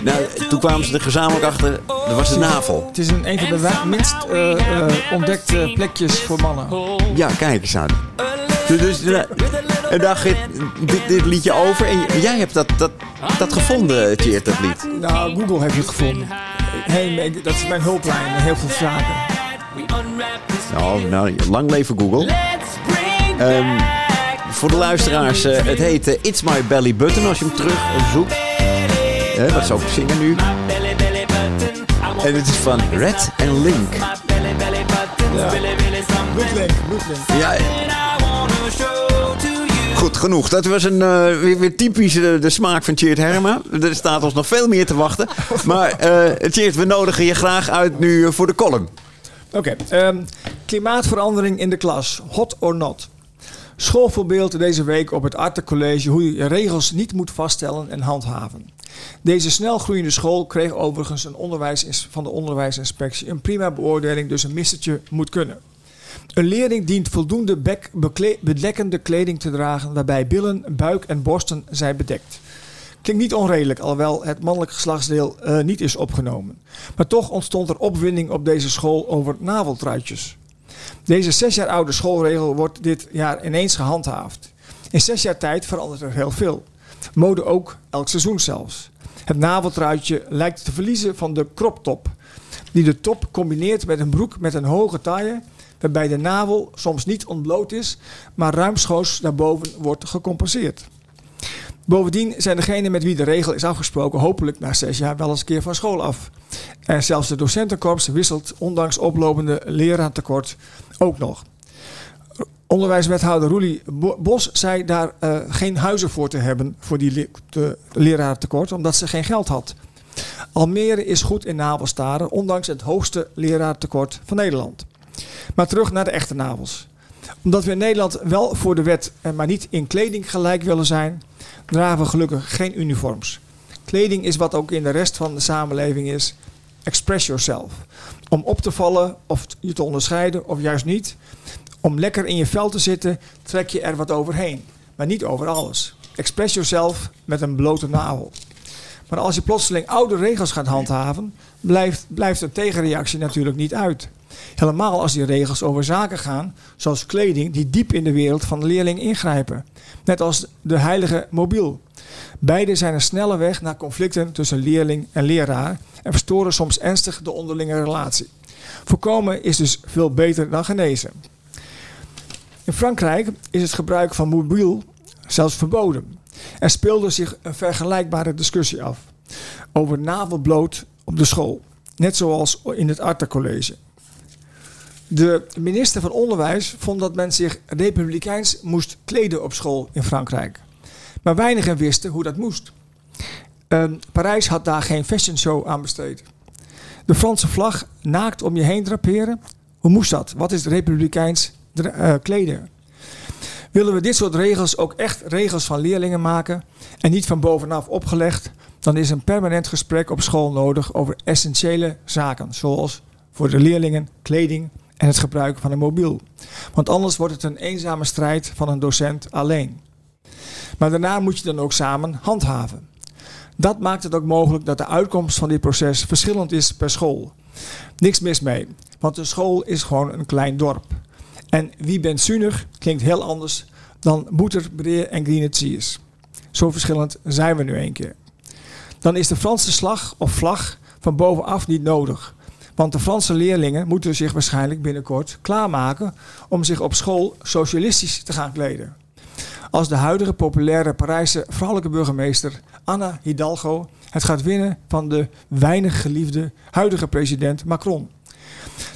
Nou, toen kwamen ze er gezamenlijk achter, dat was de navel. Het is een, een van de minst eh, ontdekte plekjes voor mannen. Ja, kijk eens aan. Dus, dus en daar gaat dit, dit liedje over. En jij hebt dat, dat, dat gevonden, Tjeerd, dat lied. Nou, Google heeft het gevonden. Hey, dat is mijn hulplijn heel veel zaken. Nou, nou lang leven Google. Ehm, voor de luisteraars, eh, het heet eh, It's My Belly Button als je hem terug zoekt. Eh, dat zou ik zingen nu. En het is van Red en Link. Bloedlink. Ja, goed genoeg. Dat was een, weer, weer typisch de smaak van Tjeerd Herma. Er staat ons nog veel meer te wachten. Maar eh Tjeerd, we nodigen je graag uit nu voor de column. Oké, ehm, klimaatverandering in de klas, hot or not. Schoolvoorbeeld deze week op het Arte College hoe je regels niet moet vaststellen en handhaven. Deze snelgroeiende school kreeg overigens een onderwijs, van de onderwijsinspectie een prima beoordeling, dus een missertje moet kunnen. Een leerling dient voldoende bedekkende kleding te dragen waarbij billen, buik en borsten zijn bedekt. Klinkt niet onredelijk, alhoewel het mannelijk geslachtsdeel eh, niet is opgenomen. Maar toch ontstond er opwinding op deze school over naveltruitjes. Deze zes jaar oude schoolregel wordt dit jaar ineens gehandhaafd. In zes jaar tijd verandert er heel veel. Mode ook, elk seizoen zelfs. Het naveltruitje lijkt te verliezen van de crop top, die de top combineert met een broek met een hoge taille, waarbij de navel soms niet ontbloot is, maar ruimschoots daarboven wordt gecompenseerd. Bovendien zijn degenen met wie de regel is afgesproken hopelijk na zes jaar wel eens een keer van school af. En zelfs de docentenkorps wisselt, ondanks oplopende leraartekort, ook nog. Onderwijswethouder Roelie Bo- Bos zei daar eh, geen huizen voor te hebben voor die le- te- leraartekort, omdat ze geen geld had. Almere is goed in navelstaren, ondanks het hoogste leraartekort van Nederland. Maar terug naar de echte navels. Omdat we in Nederland wel voor de wet, maar niet in kleding gelijk willen zijn, dragen we gelukkig geen uniforms. Kleding is wat ook in de rest van de samenleving is. Express yourself. Om op te vallen of je te onderscheiden of juist niet. Om lekker in je vel te zitten, trek je er wat overheen. Maar niet over alles. Express yourself met een blote navel. Maar als je plotseling oude regels gaat handhaven, blijft, blijft een tegenreactie natuurlijk niet uit. Helemaal als die regels over zaken gaan, zoals kleding, die diep in de wereld van de leerling ingrijpen. Net als de heilige mobiel. Beide zijn een snelle weg naar conflicten tussen leerling en leraar en verstoren soms ernstig de onderlinge relatie. Voorkomen is dus veel beter dan genezen. In Frankrijk is het gebruik van mobiel zelfs verboden. Er speelde zich een vergelijkbare discussie af over navelbloot op de school, net zoals in het Arta College. De minister van Onderwijs vond dat men zich republikeins moest kleden op school in Frankrijk. Maar weinigen wisten hoe dat moest. Uh, Parijs had daar geen fashion show aan besteed. De Franse vlag naakt om je heen draperen. Hoe moest dat? Wat is republikeins uh, kleden? Willen we dit soort regels ook echt regels van leerlingen maken en niet van bovenaf opgelegd, dan is een permanent gesprek op school nodig over essentiële zaken, zoals voor de leerlingen kleding en het gebruik van een mobiel. Want anders wordt het een eenzame strijd van een docent alleen. Maar daarna moet je dan ook samen handhaven. Dat maakt het ook mogelijk dat de uitkomst van dit proces verschillend is per school. Niks mis mee, want de school is gewoon een klein dorp. En wie bent zuinig klinkt heel anders dan Boeter, Breer en Greenwich is. Zo verschillend zijn we nu een keer. Dan is de Franse slag of vlag van bovenaf niet nodig. Want de Franse leerlingen moeten zich waarschijnlijk binnenkort klaarmaken om zich op school socialistisch te gaan kleden. Als de huidige populaire Parijse vrouwelijke burgemeester Anna Hidalgo het gaat winnen van de weinig geliefde huidige president Macron.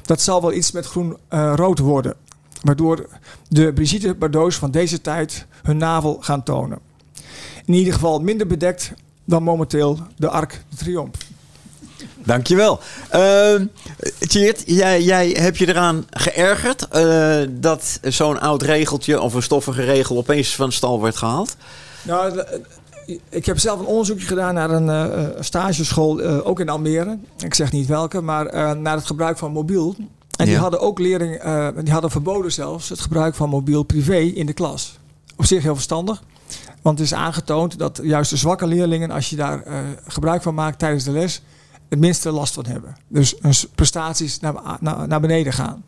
Dat zal wel iets met groen-rood uh, worden, waardoor de Brigitte Bardot's van deze tijd hun navel gaan tonen. In ieder geval minder bedekt dan momenteel de Arc de Triomphe. Dankjewel. Uh, Tjeerd, jij, jij hebt je eraan geërgerd uh, dat zo'n oud regeltje of een stoffige regel opeens van stal werd gehaald? Nou, ik heb zelf een onderzoekje gedaan naar een uh, stageschool, uh, ook in Almere. Ik zeg niet welke, maar naar het gebruik van mobiel. En die hadden ook leerlingen, die hadden verboden zelfs het gebruik van mobiel privé in de klas. Op zich heel verstandig. Want het is aangetoond dat juist de zwakke leerlingen, als je daar gebruik van maakt tijdens de les, het minste last van hebben. Dus prestaties naar, naar, naar beneden gaan.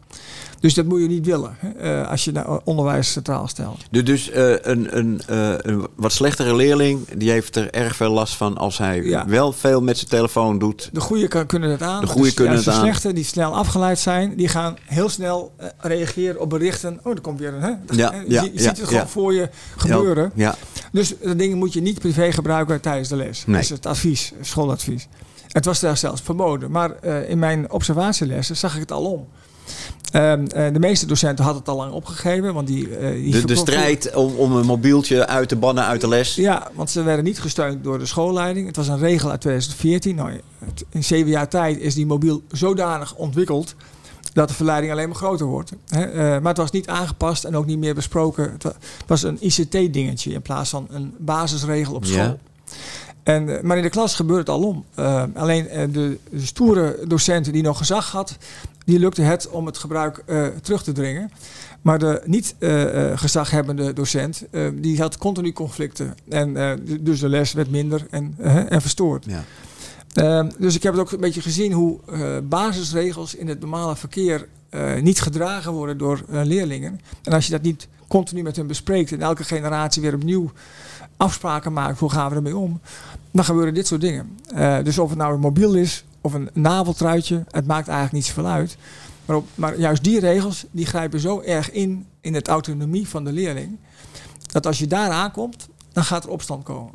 Dus dat moet je niet willen uh, als je naar onderwijs centraal stelt. Dus uh, een, een, uh, een, wat slechtere leerling, die heeft er erg veel last van als hij ja. wel veel met zijn telefoon doet. De goede kan, kunnen het aan. De goede dus, kunnen ja, het aan. De slechte, die snel afgeleid zijn, die gaan heel snel reageren op berichten. Oh, er komt weer een. Hè? Ja, je, ja, je ziet het gewoon voor je gebeuren. Ja. Dus dat dingen moet je niet privé gebruiken tijdens de les. Nee. Dat is het advies, schooladvies. Het was daar zelfs verboden. Maar uh, in mijn observatielessen zag ik het al om. Uh, uh, de meeste docenten hadden het al lang opgegeven. Want die, eh, die de, de strijd om, om een mobieltje uit te bannen uit de les. Ja, want ze werden niet gesteund door de schoolleiding. Het was een regel uit 2014. Nou, in zeven jaar tijd is die mobiel zodanig ontwikkeld dat de verleiding alleen maar groter wordt. Hè? Uh, maar het was niet aangepast en ook niet meer besproken. Het was een ICT-dingetje in plaats van een basisregel op school. Ja. En, maar in de klas gebeurt het al om. Uh, alleen uh, de, de, stoere docenten die nog gezag had, die lukte het om het gebruik uh, terug te dringen. Maar de niet gezaghebbende docent, die had continu conflicten. En dus de les werd minder en, en verstoord. Ja. Ehm, dus ik heb het ook een beetje gezien hoe basisregels in het normale verkeer niet gedragen worden door leerlingen. En als je dat niet continu met hen bespreekt en elke generatie weer opnieuw afspraken maakt, hoe gaan we ermee om, dan gebeuren dit soort dingen. Uh, dus of het nou een mobiel is of een naveltruitje, het maakt eigenlijk niet zoveel uit. Maar, op, maar juist die regels, die grijpen zo erg in, in het autonomie van de leerling, dat als je daar aankomt, dan gaat er opstand komen.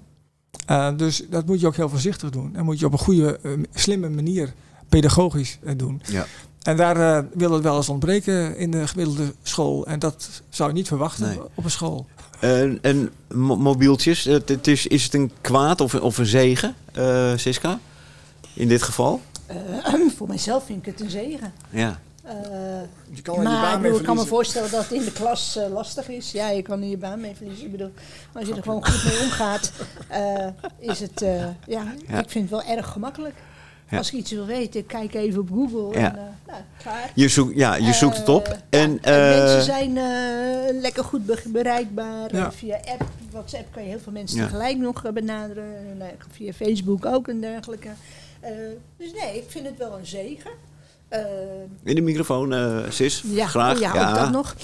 Uh, dus dat moet je ook heel voorzichtig doen. En moet je op een goede, uh, slimme manier pedagogisch doen. Ja. En daar uh, wil het wel eens ontbreken in de gemiddelde school. En dat zou je niet verwachten Nee. op een school. En, en mo- mobieltjes, het, het is, is het een kwaad of, of een zegen, eh Siska? in dit geval? Eh, voor mijzelf vind ik het een zegen. Ja. Eh, Je kan je maar ik, mee bedoel, ik kan me voorstellen dat het in de klas eh, lastig is. Ja, je kan er je baan mee verliezen. Ik bedoel, als je er gewoon goed mee omgaat, eh, is het, eh, ja, Ja. ik vind het wel erg gemakkelijk. Ja. Als ik iets wil weten, kijk even op Google Ja. en eh, nou, klaar. Je, zoekt, ja, je zoekt het op. Eh, En, ja, en eh, mensen zijn lekker goed be- bereikbaar. Ja. Via app, WhatsApp kan je heel veel mensen Ja. tegelijk nog benaderen. En, via Facebook ook en dergelijke. Dus nee, ik vind het wel een zegen. In de microfoon, eh Sis. ja, Graag. oh ja, ook dat nog.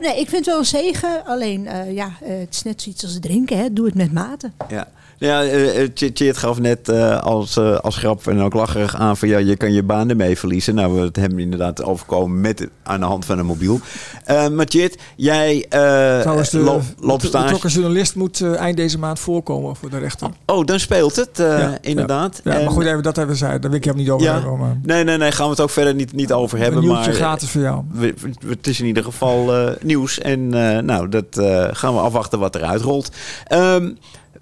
Nee, ik vind het wel een zegen. Alleen, ja, het is net zoiets als drinken. Hè. Doe het met mate. Ja, ja Tjeerd gaf net eh, als, als grap en ook lacherig aan van ja, je kan je baan ermee verliezen. Nou, we het hebben inderdaad overkomen met aan de hand van een mobiel. Maar Tjeerd, jij Trouwens, de, de loopt stage. betrokken journalist moet eind deze maand voorkomen voor de rechter. Oh, dan speelt het, Ja, inderdaad. Ja, En- maar goed, even dat hebben we zei. Daar wil ik hem niet over Ja. hebben. Maar Nee, nee, nee, gaan we het ook verder niet, niet over hebben. een nieuwtje maar gratis voor jou. we- het is in ieder geval nieuws. En nou, dat gaan we afwachten wat eruit rolt. Ehm,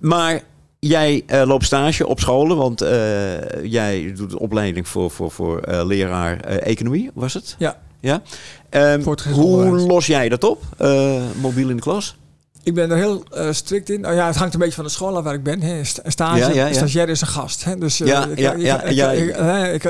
maar jij eh, loopt stage op scholen, want eh, jij doet de opleiding voor, voor, voor eh, leraar economie, was het? Ja. ja? Voortgezet hoe los jij dat op, mobiel in de klas? Ik ben er heel eh, strikt in. Nou ja, het hangt een beetje van de school af waar ik ben. Hè. Sta- Stage, Ja, ja, ja. stagiair is een gast. Hè. Dus, eh, Ja, ja, ja,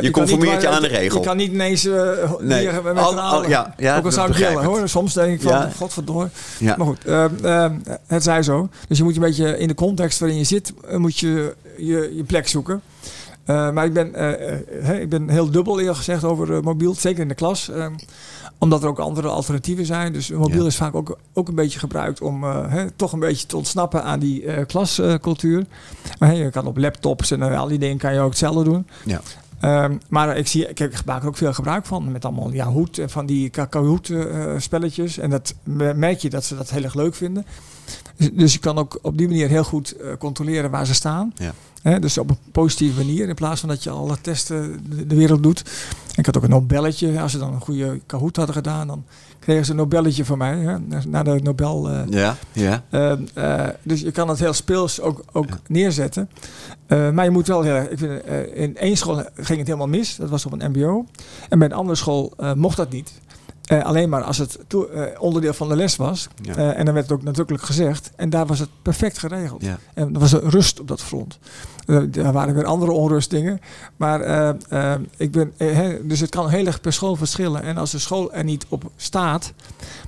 Je conformeert je aan de regel. Ik kan niet ineens uh, Nee. met Al- ja, ja, Ook al zou ik willen hoor. Soms denk ik van, Ja. godverdomme. Maar goed, eh, het zij zo. Dus je moet een beetje in de context waarin je zit, moet je je, je plek zoeken. Maar ik ben, hè, ik ben heel dubbel eerlijk gezegd over mobiel, zeker in de klas. Omdat er ook andere alternatieven zijn. Dus mobiel Ja. is vaak ook, ook een beetje gebruikt om eh, toch een beetje te ontsnappen aan die eh, klascultuur. maar je kan op laptops en eh, al die dingen kan je ook hetzelfde doen. Ja. Ehm, maar ik, zie, ik maak er ook veel gebruik van. Met allemaal ja, hoed en van die Kahoot spelletjes. En dat me- merk je dat ze dat heel erg leuk vinden. Dus, dus je kan ook op die manier heel goed controleren waar ze staan. Ja. Hè, dus op een positieve manier. In plaats van dat je alle testen de, wereld doet. Ik had ook een Nobelletje. Als ze dan een goede Kahoot hadden gedaan, dan kregen ze een Nobelletje van mij. Hè, na de Nobel. eh, Ja, ja. eh, eh, dus je kan het heel speels ook, ook neerzetten. Eh, maar je moet wel heel erg. Ik vind, in één school ging het helemaal mis. Dat was op een MBO. En bij een andere school mocht dat niet. Eh, alleen maar als het toe- eh, onderdeel van de les was. Ja. Eh, en dan werd het ook natuurlijk gezegd. En daar was het perfect geregeld. Ja. En er was er rust op dat front. Daar waren weer andere onrustdingen. Maar ik ben. dus het kan heel erg per school verschillen. En als de school er niet op staat,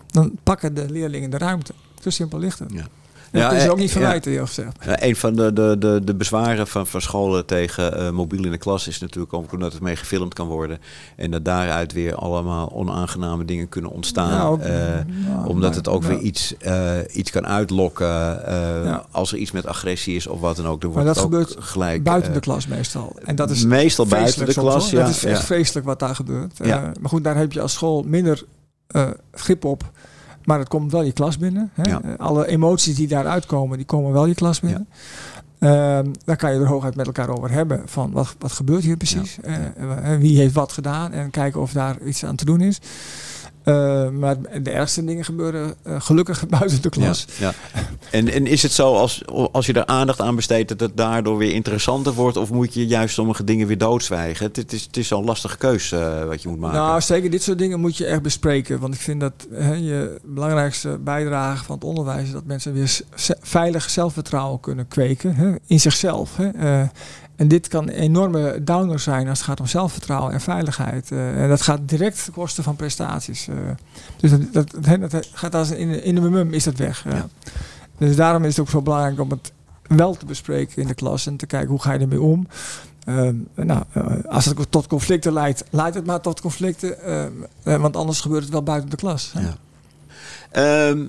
dan pakken de leerlingen de ruimte. Zo simpel ligt het. Ja. Ja, dat is eh, ook niet ja. verwijten, gezegd. Een van de, de, de, de bezwaren van, van scholen tegen eh, mobiel in de klas is natuurlijk ook omdat het mee gefilmd kan worden. En dat daaruit weer allemaal onaangename dingen kunnen ontstaan. Nou, Eh, nou, omdat maar- het ook nou, weer iets, eh, iets kan uitlokken. eh. Als er iets met agressie is of wat dan ook. Dan Maar dat gebeurt gelijk. Buiten eh, de klas meestal. En dat is meestal buiten de klas. Ja, dat is echt ja. vreselijk wat daar gebeurt. Ja. Eh, maar goed, daar heb je als school minder eh, grip op. Maar het komt wel je klas binnen. Hè? Ja. Eh, Alle emoties die daaruit komen, die komen wel je klas binnen. Ehm, daar kan je er hooguit met elkaar over hebben. Van wat, wat gebeurt hier precies? Eh, eh, wie heeft wat gedaan? En kijken of daar iets aan te doen is. Eh, maar de ergste dingen gebeuren eh, gelukkig buiten de klas. Ja, ja. En, en is het zo als, als je er aandacht aan besteedt dat het daardoor weer interessanter wordt? Of moet je juist sommige dingen weer doodzwijgen? Het, het is, het is zo'n lastige keus eh, wat je moet maken. Nou, zeker dit soort dingen moet je echt bespreken. Want ik vind dat hè, je belangrijkste bijdrage van het onderwijs is dat mensen weer veilig zelfvertrouwen kunnen kweken hè, in zichzelf. Hè. En dit kan een enorme downer zijn als het gaat om zelfvertrouwen en veiligheid. Eh, en dat gaat direct ten koste van prestaties. eh. dus dat, dat, dat gaat als in, de- in de mum is dat weg. Ja. Dus daarom is het ook zo belangrijk om het wel te bespreken in de klas en te kijken hoe ga je ermee om. Ehm, nou, eh, als het tot conflicten leidt, leidt het maar tot conflicten. ehm, eh, want anders gebeurt het wel buiten de klas. Ja. Ehm,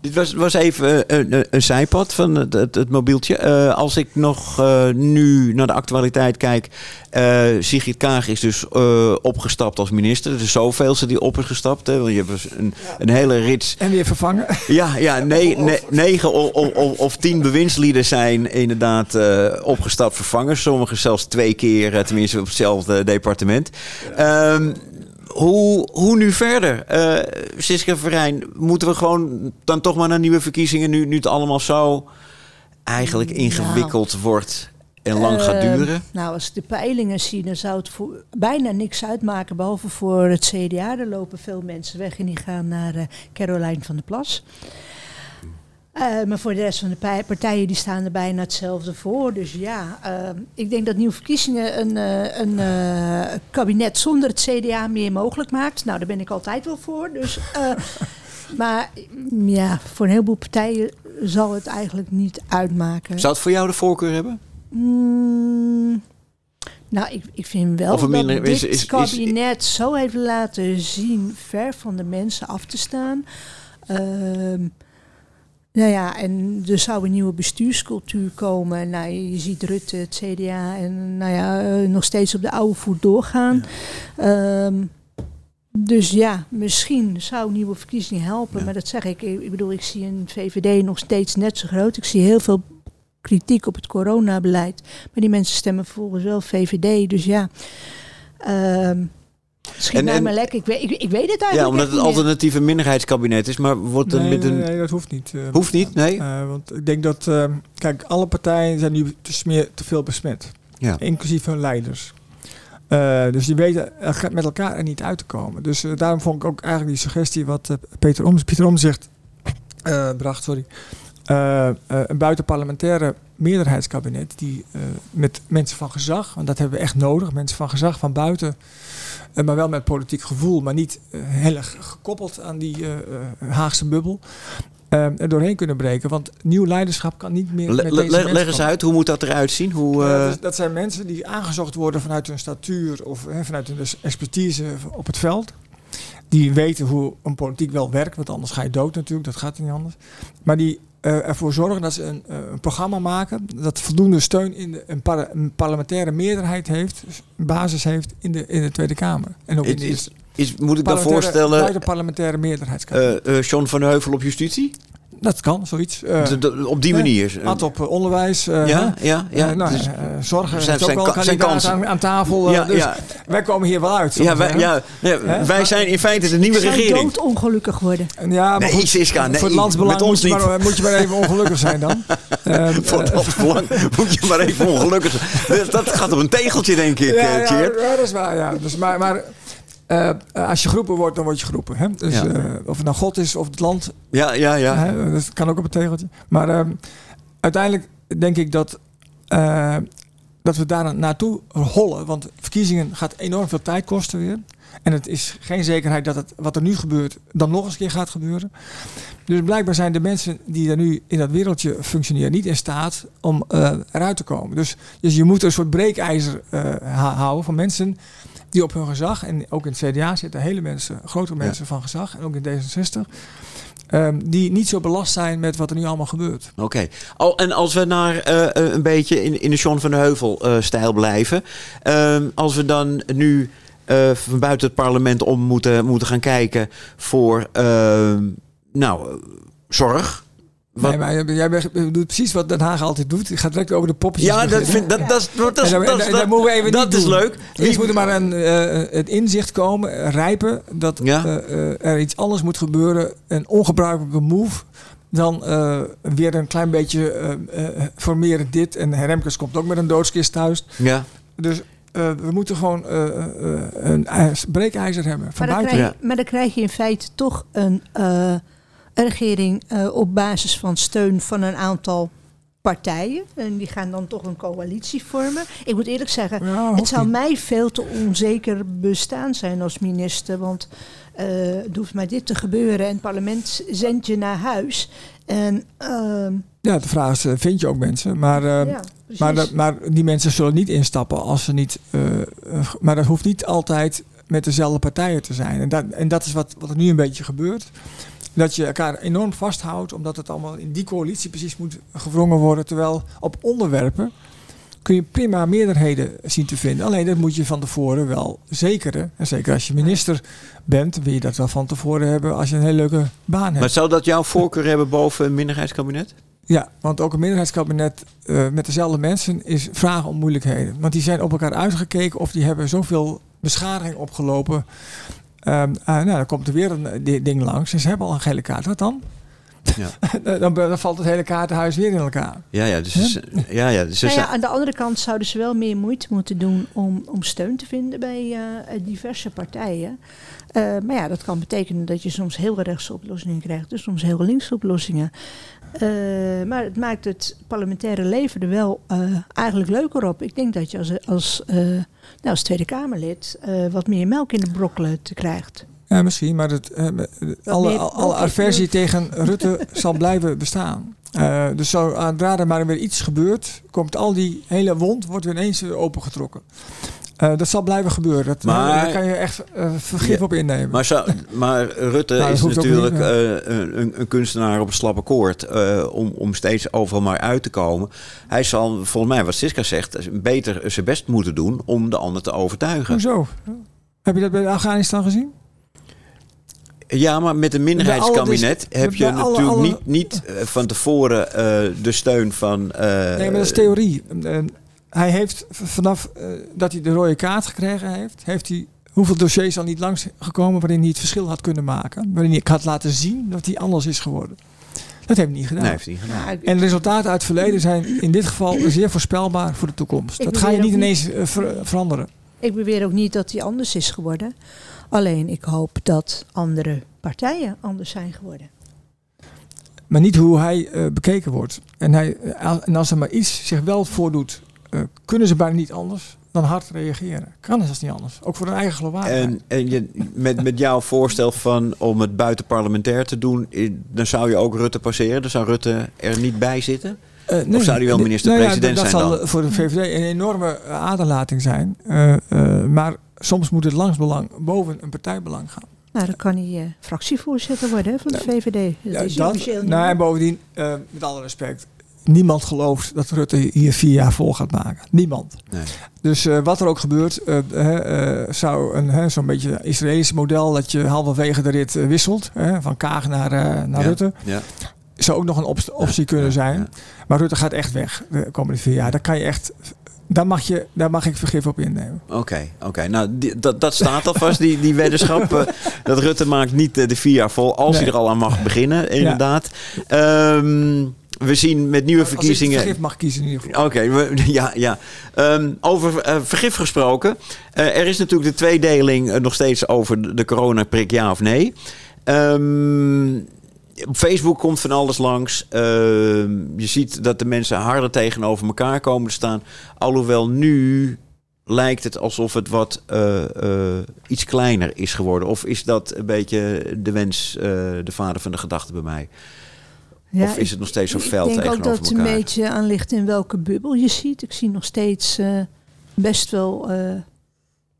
dit was, was even eh, een, een, een zijpad van het, het, het mobieltje. Eh, als ik nog eh, nu naar de actualiteit kijk. eh Sigrid Kaag is dus eh, opgestapt als minister. Het is zoveelste die op is gestapt. Hè? Want je hebt dus een, een hele rits En weer vervangen. Ja, ja ne- ne- negen of, of, tien bewindslieden zijn inderdaad eh, opgestapt vervangers. Sommigen zelfs twee keer, eh, tenminste op hetzelfde departement. Ehm, hoe, hoe nu verder? Eh Siska Verijn, moeten we gewoon dan toch maar naar nieuwe verkiezingen... nu, nu het allemaal zo eigenlijk ingewikkeld wordt... en lang gaat Ehm, duren. Nou, als ik de peilingen zie, dan zou het voor bijna niks uitmaken. Behalve voor het CDA. Er lopen veel mensen weg en die gaan naar eh Caroline van der Plas. Eh, maar voor de rest van de partijen die staan er bijna hetzelfde voor. Dus ja, eh, ik denk dat nieuwe verkiezingen een, eh, een kabinet zonder het CDA meer mogelijk maakt. Nou, daar ben ik altijd wel voor. Dus, maar mm, ja, voor een heleboel partijen zal het eigenlijk niet uitmaken. Zou het voor jou de voorkeur hebben? Mm, nou, ik, ik vind wel dat minder- dit is- is- is- kabinet zo heeft laten zien ver van de mensen af te staan. Ehm, nou ja, en er zou een nieuwe bestuurscultuur komen. Nou, je ziet Rutte, het CDA en nou ja, eh, nog steeds op de oude voet doorgaan. Ehm, dus ja, misschien zou nieuwe verkiezingen helpen. Ja. Maar dat zeg ik. Ik bedoel, ik zie een VVD nog steeds net zo groot. Ik zie heel veel kritiek op het coronabeleid. Maar die mensen stemmen vervolgens wel VVD. Dus ja, ehm schiet En- mij en- maar lekker. Ik weet, ik, ik weet het eigenlijk Ja, omdat echt het een minderheidskabinet is. Maar wordt er Nee, met nee, een... nee, dat hoeft niet. eh. Hoeft niet, nee? Eh, want ik denk dat, eh, kijk, alle partijen zijn nu te, smeer, te veel besmet. Ja. Inclusief hun leiders. Eh, dus die weten met elkaar er niet uit te komen. Dus daarom vond ik ook eigenlijk die suggestie wat Peter, Om, Pieter Omzicht eh, bracht, sorry. Eh, eh, een buitenparlementaire meerderheidskabinet die eh, met mensen van gezag, want dat hebben we echt nodig, mensen van gezag van buiten, maar wel met politiek gevoel, maar niet heel erg gekoppeld aan die Haagse bubbel. er doorheen kunnen breken. Want nieuw leiderschap kan niet meer Le- met deze leg, eens uit, hoe moet dat eruit zien? Hoe, dus dat zijn mensen die aangezocht worden vanuit hun statuur of hè, vanuit hun expertise op het veld. Die weten hoe een politiek wel werkt, want anders ga je dood natuurlijk, dat gaat niet anders. Maar die eh, ervoor zorgen dat ze een, eh, een programma maken dat voldoende steun in de, een, parlementaire meerderheid heeft, dus basis heeft in de, in de Tweede Kamer. En ook in is, de is, moet ik dan parlementaire- voorstellen, buitenparlementaire meerderheidskamer. eh eh John van Heuvel op justitie? Dat kan, zoiets. Eh De- de- op die ja. manier? Ad op eh, onderwijs. eh, ja, ja, ja. Eh, nou, Dus- eh, zorgen zijn- heeft ook zijn wel zijn kandidaat kansen. aan, aan tafel. eh, ja, dus ja, wij komen hier wel uit. ja, wij, ja, wij zijn in feite de nieuwe Ik zou regering. doodongelukkig worden. En ja, maar Nee, goed, Siska, nee, voor het landsbelang met ons moet, je niet. maar, moet je maar even ongelukkig zijn dan. Eh, Voor het eh, landsbelang moet je maar even ongelukkig zijn. Dat- Dat gaat op een tegeltje, denk ik, ja, eh, ja, Tjeerd. ja, dat is waar. Ja. Dus, maar maar eh, als je geroepen wordt, dan word je geroepen. Hè? Dus, Ja. eh, of het nou God is of het land, Ja, ja, ja. Hè, dat kan ook op een tegeltje. Maar ehm, uiteindelijk denk ik dat, eh, dat we daar naartoe hollen. Want verkiezingen gaat enorm veel tijd kosten weer. En het is geen zekerheid dat het, wat er nu gebeurt dan nog eens een keer gaat gebeuren. Dus blijkbaar zijn de mensen die er nu in dat wereldje functioneren niet in staat om eh, eruit te komen. Dus, dus je moet een soort breekijzer eh, houden van mensen die op hun gezag, en ook in het CDA zitten hele mensen, grote mensen van gezag, en ook in D66, ehm, die niet zo belast zijn met wat er nu allemaal gebeurt. Oké. Al En als we naar eh, eh, een beetje in, in de John van de Heuvel eh, stijl blijven. ehm, als we dan nu van buiten het parlement om moeten, moeten gaan kijken voor ehm, nou, zorg. Wat- Nee, maar jij, doet precies wat Den Haag altijd doet. Je gaat direct over de poppetjes ja, dat, vind, dat, dat, is- dat, is- En dan- dat, is- en dat, dat moeten we even dat niet is doen. leuk. Eerst moet er maar een, eh, het inzicht komen, eh, rijpen, dat Ja. eh, er iets anders moet gebeuren. Een ongebruikelijke move. Dan eh, weer een klein beetje eh, eh, formeren dit. En Remkes komt ook met een doodskist thuis. Ja. Dus eh, we moeten gewoon een ijs- breekijzer hebben. Van Maar dan, buiten. krijg, je- maar dan krijg je in feite toch een, eh, een regering eh, op basis van steun van een aantal partijen. En die gaan dan toch een coalitie vormen. Ik moet eerlijk zeggen, Ja, het zou niet. mij veel te onzeker bestaan zijn als minister. Want eh het hoeft maar dit te gebeuren en het parlement zendt je naar huis. En ehm, Ja, de vraag is, eh, vind je ook mensen? Maar, ja, maar, maar die mensen zullen niet instappen als ze niet... maar dat hoeft niet altijd met dezelfde partijen te zijn. En dat, en dat is wat, wat er nu een beetje gebeurt. Dat je elkaar enorm vasthoudt, omdat het allemaal in die coalitie precies moet gewrongen worden. Terwijl op onderwerpen kun je prima meerderheden zien te vinden. Alleen dat moet je van tevoren wel zekeren. En zeker als je minister bent, wil je dat wel van tevoren hebben als je een hele leuke baan hebt. Maar zou dat jouw voorkeur hebben boven een minderheidskabinet? Ja, want ook een minderheidskabinet eh, met dezelfde mensen is vragen om moeilijkheden. Want die zijn op elkaar uitgekeken of die hebben zoveel beschadiging opgelopen. Ehm, ah, nou, dan komt er weer een eh, di- ding langs. En ze hebben al een gele kaart. Wat dan? Ja. dan, dan valt het hele kaartenhuis weer in elkaar. Ja, ja, dus, ja, ja, dus Nou ja, aan de andere kant zouden ze wel meer moeite moeten doen om, om steun te vinden bij eh, diverse partijen. Eh, maar ja, dat kan betekenen dat je soms heel rechtse oplossingen krijgt, dus soms heel linkse oplossingen. Eh, maar het maakt het parlementaire leven er wel eh, eigenlijk leuker op. Ik denk dat je als, als, nou, als Tweede Kamerlid wat meer melk in de brokkelen te krijgt. Ja, misschien, maar het, alle, meer- alle aversie tegen Rutte zal blijven bestaan. Eh, dus zodra er maar weer iets gebeurt, komt al die hele wond wordt weer ineens weer opengetrokken. Eh, dat zal blijven gebeuren. Dat, Maar- daar kan je echt eh, vergif op innemen. Maar, zou- maar Rutte Nou, is natuurlijk niet, eh, een, een kunstenaar op een slappe koord. eh, om, om steeds overal maar uit te komen. Hij zal, volgens mij, wat Siska zegt, beter zijn best moeten doen om de ander te overtuigen. Hoezo? Heb je dat bij Afghanistan gezien? Ja, maar met een minderheidskabinet heb je alle- natuurlijk alle- niet, niet eh, van tevoren eh, de steun van. eh, Nee, maar dat is theorie. Hij heeft vanaf eh, dat hij de rode kaart gekregen heeft, heeft hij hoeveel dossiers al niet langs gekomen waarin hij het verschil had kunnen maken. Waarin hij had laten zien dat hij anders is geworden. Dat heeft hij niet gedaan. Nee, heeft hij niet gedaan. Ik- En de resultaten uit het verleden zijn in dit geval zeer voorspelbaar voor de toekomst. Ik Dat ga je niet ineens eh, ver- veranderen. Ik beweer ook niet dat hij anders is geworden. Alleen ik hoop dat andere partijen anders zijn geworden. Maar niet hoe hij eh, bekeken wordt. En, hij, en als er maar iets zich wel voordoet, eh, kunnen ze bijna niet anders dan hard reageren. Kan het niet anders. Ook voor hun eigen geloofwaardigheid. En, en je, met, met jouw voorstel van om het buitenparlementair te doen, eh, dan zou je ook Rutte passeren. Dan zou Rutte er niet bij zitten. Eh, nee, zou die wel minister-president nou ja, zijn dat dan? zal voor de VVD een enorme eh, aderlating zijn. Eh, eh, maar soms moet het langsbelang boven een partijbelang gaan. Nou, dan kan hij eh, fractievoorzitter worden hè, van de VVD. Dat Ja, is hij officieel niet. nou, en bovendien, eh, met alle respect, niemand gelooft dat Rutte hier vier jaar vol gaat maken. Niemand. Nee. Dus eh, wat er ook gebeurt, eh, eh, zou een zo'n beetje Israëlisch model dat je halverwege de rit wisselt, van Kaag naar, naar Ja, Rutte, Ja. zou ook nog een optie kunnen ja, zijn. ja. Maar Rutte gaat echt weg de komende vier jaar. Daar kan je echt, daar mag, je, daar mag ik vergif op innemen. Oké, oké. Nou, die- dat, dat staat alvast, die, die weddenschap. dat Rutte maakt niet de vier jaar vol, als Nee. hij er al aan mag beginnen, inderdaad. Ehm, we zien met nieuwe Als ik verkiezingen... vergif mag kiezen in ieder geval. Oké, ja, ja. Ehm, over eh, vergif gesproken. Eh, er is natuurlijk de tweedeling eh, nog steeds over de- coronaprik, ja of nee. Ehm, op Facebook komt van alles langs. Ehm, je ziet dat de mensen harder tegenover elkaar komen te staan. Alhoewel nu lijkt het alsof het wat iets kleiner is geworden. Of is dat een beetje de wens, de vader van de gedachte bij mij? Ja, of is het nog steeds zo fel Ik denk ook tegenover dat het een elkaar? beetje aan ligt in welke bubbel je ziet. Ik zie nog steeds eh, best wel eh,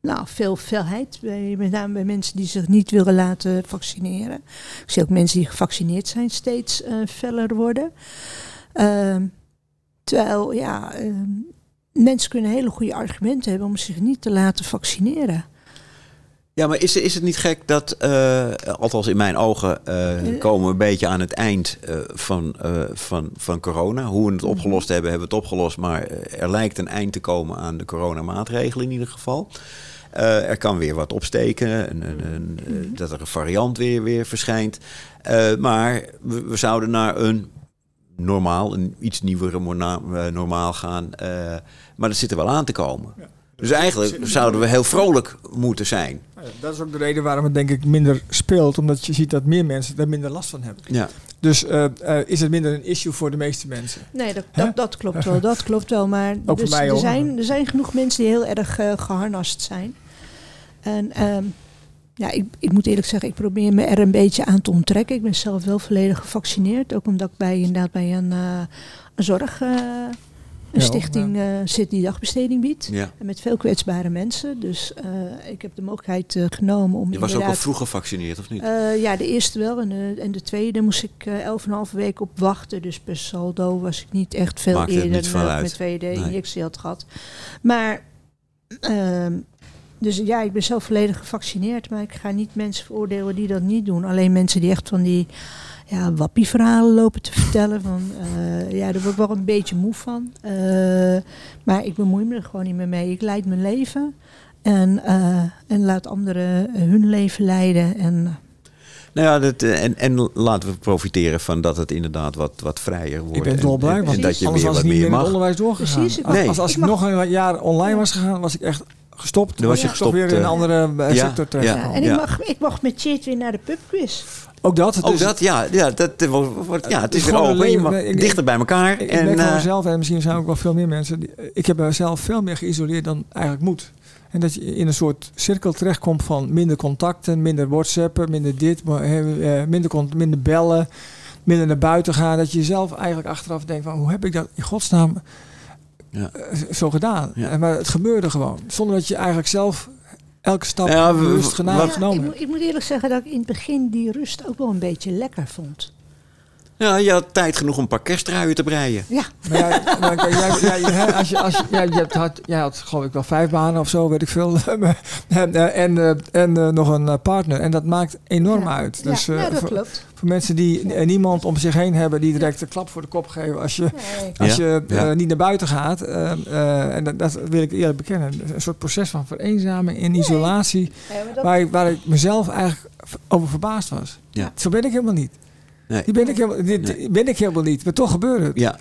nou, veel felheid. Bij, met name bij mensen die zich niet willen laten vaccineren. Ik zie ook mensen die gevaccineerd zijn steeds eh feller worden. Ehm, terwijl, ja, ehm, mensen kunnen hele goede argumenten hebben om zich niet te laten vaccineren. Ja, maar is, is het niet gek dat, eh, althans in mijn ogen, eh, komen we een beetje aan het eind eh, van, van, van corona. Hoe we het opgelost hebben, hebben we het opgelost. Maar er lijkt een eind te komen aan de coronamaatregelen in ieder geval. Er kan weer wat opsteken, een, een, een, eh, dat er een variant weer, weer verschijnt. Maar we, we zouden naar een normaal, een iets nieuwere normaal gaan. maar dat zit er wel aan te komen. Dus eigenlijk zouden we heel vrolijk moeten zijn. Nou Dat is ook de reden waarom het denk ik minder speelt. Omdat je ziet dat meer mensen daar minder last van hebben. Ja. Dus eh, eh, is het minder een issue voor de meeste mensen. Nee, dat, dat, dat klopt wel. Dat klopt wel. Maar Ook voor dus mij, er, zijn, er zijn genoeg mensen die heel erg eh, geharnast zijn. En ehm, ja, ik, ik moet eerlijk zeggen, ik probeer me er een beetje aan te onttrekken. Ik ben zelf wel volledig gevaccineerd. Ook omdat ik bij, inderdaad bij een, eh, een zorg, eh, een Ja, stichting eh, zit die dagbesteding biedt. Ja. En met veel kwetsbare mensen. Dus eh, ik heb de mogelijkheid eh, genomen om Je was ook al vroeg gevaccineerd, of niet? Eh, ja, de eerste wel. En de, en de tweede moest ik eh, elf en een halve week op wachten. Dus per saldo was ik niet echt veel Maakte het eerder ik uit. mijn tweede Nee. injectie had gehad. Maar, ehm, dus ja, ik ben zelf volledig gevaccineerd. Maar ik ga niet mensen veroordelen die dat niet doen. Alleen mensen die echt van die ja, wappie-verhalen lopen te vertellen. Van, eh, ja, daar word ik wel een beetje moe van. Eh, maar ik bemoei me er gewoon niet meer mee. Ik leid mijn leven. En, eh, en laat anderen hun leven leiden. En Nou ja, dat, en, en laten we profiteren van dat het inderdaad wat, wat vrijer wordt. Ik ben En- dolblij, en, dat je anders weer was ik niet meer mag. onderwijs doorgegaan. Precies, ik als, als, als ik mag- nog een jaar online was gegaan, was ik echt gestopt. Dan was je toch gestopt, weer in een andere ja, sector terecht. ja. Ja, en Ja. ik, mag, ik mag met Chit weer naar de pubquiz. Ook dat. Ook dus- dat, ja, ja, dat eh, wordt, ja het is weer Gewoon een open. Je leven- mag ik- ik- dichter bij elkaar. Ik, ik en, merk van eh, mezelf, en misschien zijn ook wel veel meer mensen. die- ik heb mezelf veel meer geïsoleerd dan eigenlijk moet. En dat je in een soort cirkel terechtkomt van minder contacten, minder whatsappen, minder dit, eh, eh, minder, minder bellen, minder naar buiten gaan. Dat je zelf eigenlijk achteraf denkt van hoe heb ik dat in godsnaam Ja. zo gedaan? Ja. En Maar het gebeurde gewoon. Zonder dat je eigenlijk zelf elke stap Ja, wat- hebt ik, genomen. moet, ik moet eerlijk zeggen dat ik in het begin die rust ook wel een beetje lekker vond. ja, je had tijd genoeg om een paar kerstruien te breien. Ja, Maar jij, maar jij, jij, als je, als je, jij, had, jij had geloof ik wel vijf banen of zo, weet ik veel. en eh, en, en eh, nog een eh, partner. En dat maakt enorm ja. uit. Ja, Dus ja, dat klopt. Voor mensen die eh, niemand om zich heen hebben die direct een klap voor de kop geven als je, Nee. als Ja, je ja. eh, niet naar buiten gaat. eh, en dat, dat wil ik eerlijk bekennen. Een soort proces van vereenzaming en isolatie. Dat- Waar, ik, waar ik mezelf eigenlijk over verbaasd was. Ja. Zo ben ik helemaal niet. Nee. Die ben ik helemaal, Nee. ben ik helemaal niet. Maar toch gebeurt het. Ja,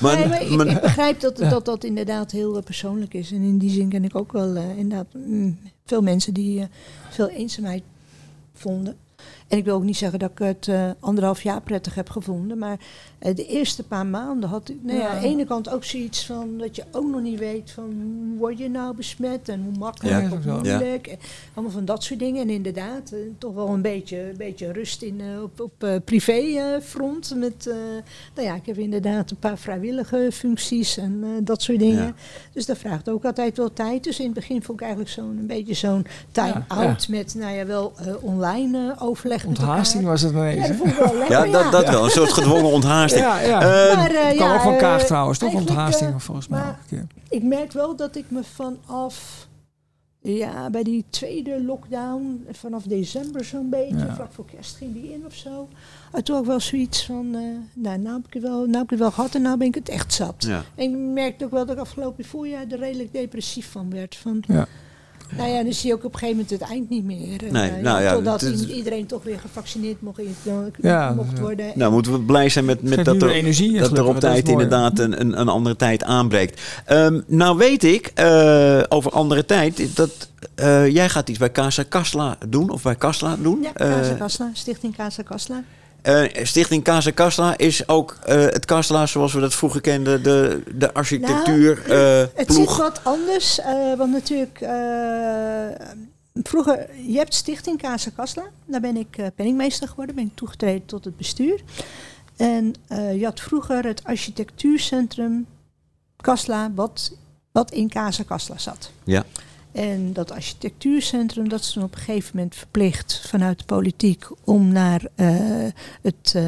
maar, nee, maar ik, begrijp dat, Ja. dat dat inderdaad heel persoonlijk is. En in die zin ken ik ook wel eh, inderdaad mm, veel mensen die veel eenzaamheid vonden. En ik wil ook niet zeggen dat ik het eh, anderhalf jaar prettig heb gevonden. Maar eh, de eerste paar maanden had ik nou ja, Ja. aan de ene kant ook zoiets van dat je ook nog niet weet van hoe word je nou besmet en hoe makkelijk of moeilijk. En allemaal van dat soort dingen. En inderdaad, eh, toch wel een beetje, een beetje rust in, op, op eh, privéfront. met, eh, nou ja, ik heb inderdaad een paar vrijwillige functies en dat soort dingen. Ja. Dus dat vraagt ook altijd wel tijd. Dus in het begin vond ik eigenlijk zo'n een beetje zo'n time-out met, nou ja, wel eh, online overleg Onthaasting was het ineens. Ja, dat lekker. ja, dat, dat wel. Een soort gedwongen onthaasting. Ja, ja. Eh, Maar, eh, Het kwam ja, ook van Kaag eh, trouwens, toch? Onthaasting eh, volgens mij. Ik merk wel dat ik me vanaf, ja, bij die tweede lockdown, vanaf december zo'n beetje, Ja. vlak voor kerst ging die in of zo. En toen ook wel zoiets van, eh, nou, nou heb, ik het wel, nou heb ik het wel gehad en nou ben ik het echt zat. Ja. En ik merkte ook wel dat ik afgelopen voorjaar er redelijk depressief van werd. Van, Ja. Nou ja, dan zie je ook op een gegeven moment het eind niet meer. En, Nee, eh, nou ja, totdat het iedereen toch weer gevaccineerd mocht, Ja, mocht worden. Nou, moeten we blij zijn met, met dat er, energie en dat er op tijd inderdaad een, een, een andere tijd aanbreekt. Ehm, nou weet ik, eh, over andere tijd, dat eh, jij gaat iets bij Casa Kasla doen, of bij Kasla doen. Ja, Eh, Casa Kasla, Stichting Casa Kasla. Eh, Stichting Casa Kasla is ook eh, het Kasla zoals we dat vroeger kenden, de, de architectuur eh, Het ploeg. zit wat anders, want natuurlijk, vroeger, je hebt Stichting Casa Kasla. Daar ben ik penningmeester geworden, ben ik toegetreden tot het bestuur. En je had vroeger het architectuurcentrum Kasla, wat, wat in Casa Kasla zat. Ja. En dat architectuurcentrum, dat is toen op een gegeven moment verplicht vanuit de politiek om naar eh, het, eh,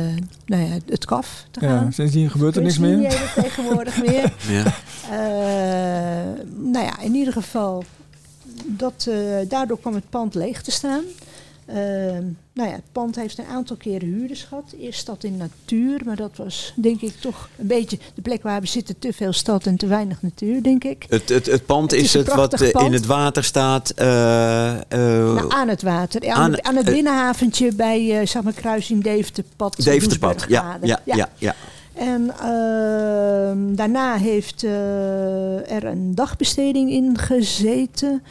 nou ja, het KAF te gaan. Ja, sindsdien gebeurt er niks meer. We tegenwoordig meer. Ja. Eh, nou ja, in ieder geval, dat, eh, daardoor kwam het pand leeg te staan. Eh, nou ja, het pand heeft een aantal keren huurders gehad. Eerst stad in natuur, maar dat was denk ik toch een beetje de plek waar we zitten. Te veel stad en te weinig natuur, denk ik. Het, het, het pand Het is, het wat eh, in het water staat. eh, eh, Nou, aan het water, aan, aan- het- aan het binnenhaventje bij uh, zeg maar, kruising Deventerpad. Deventerpad. Ja, ja, ja, ja. En ehm, daarna heeft er een dagbesteding in gezeten.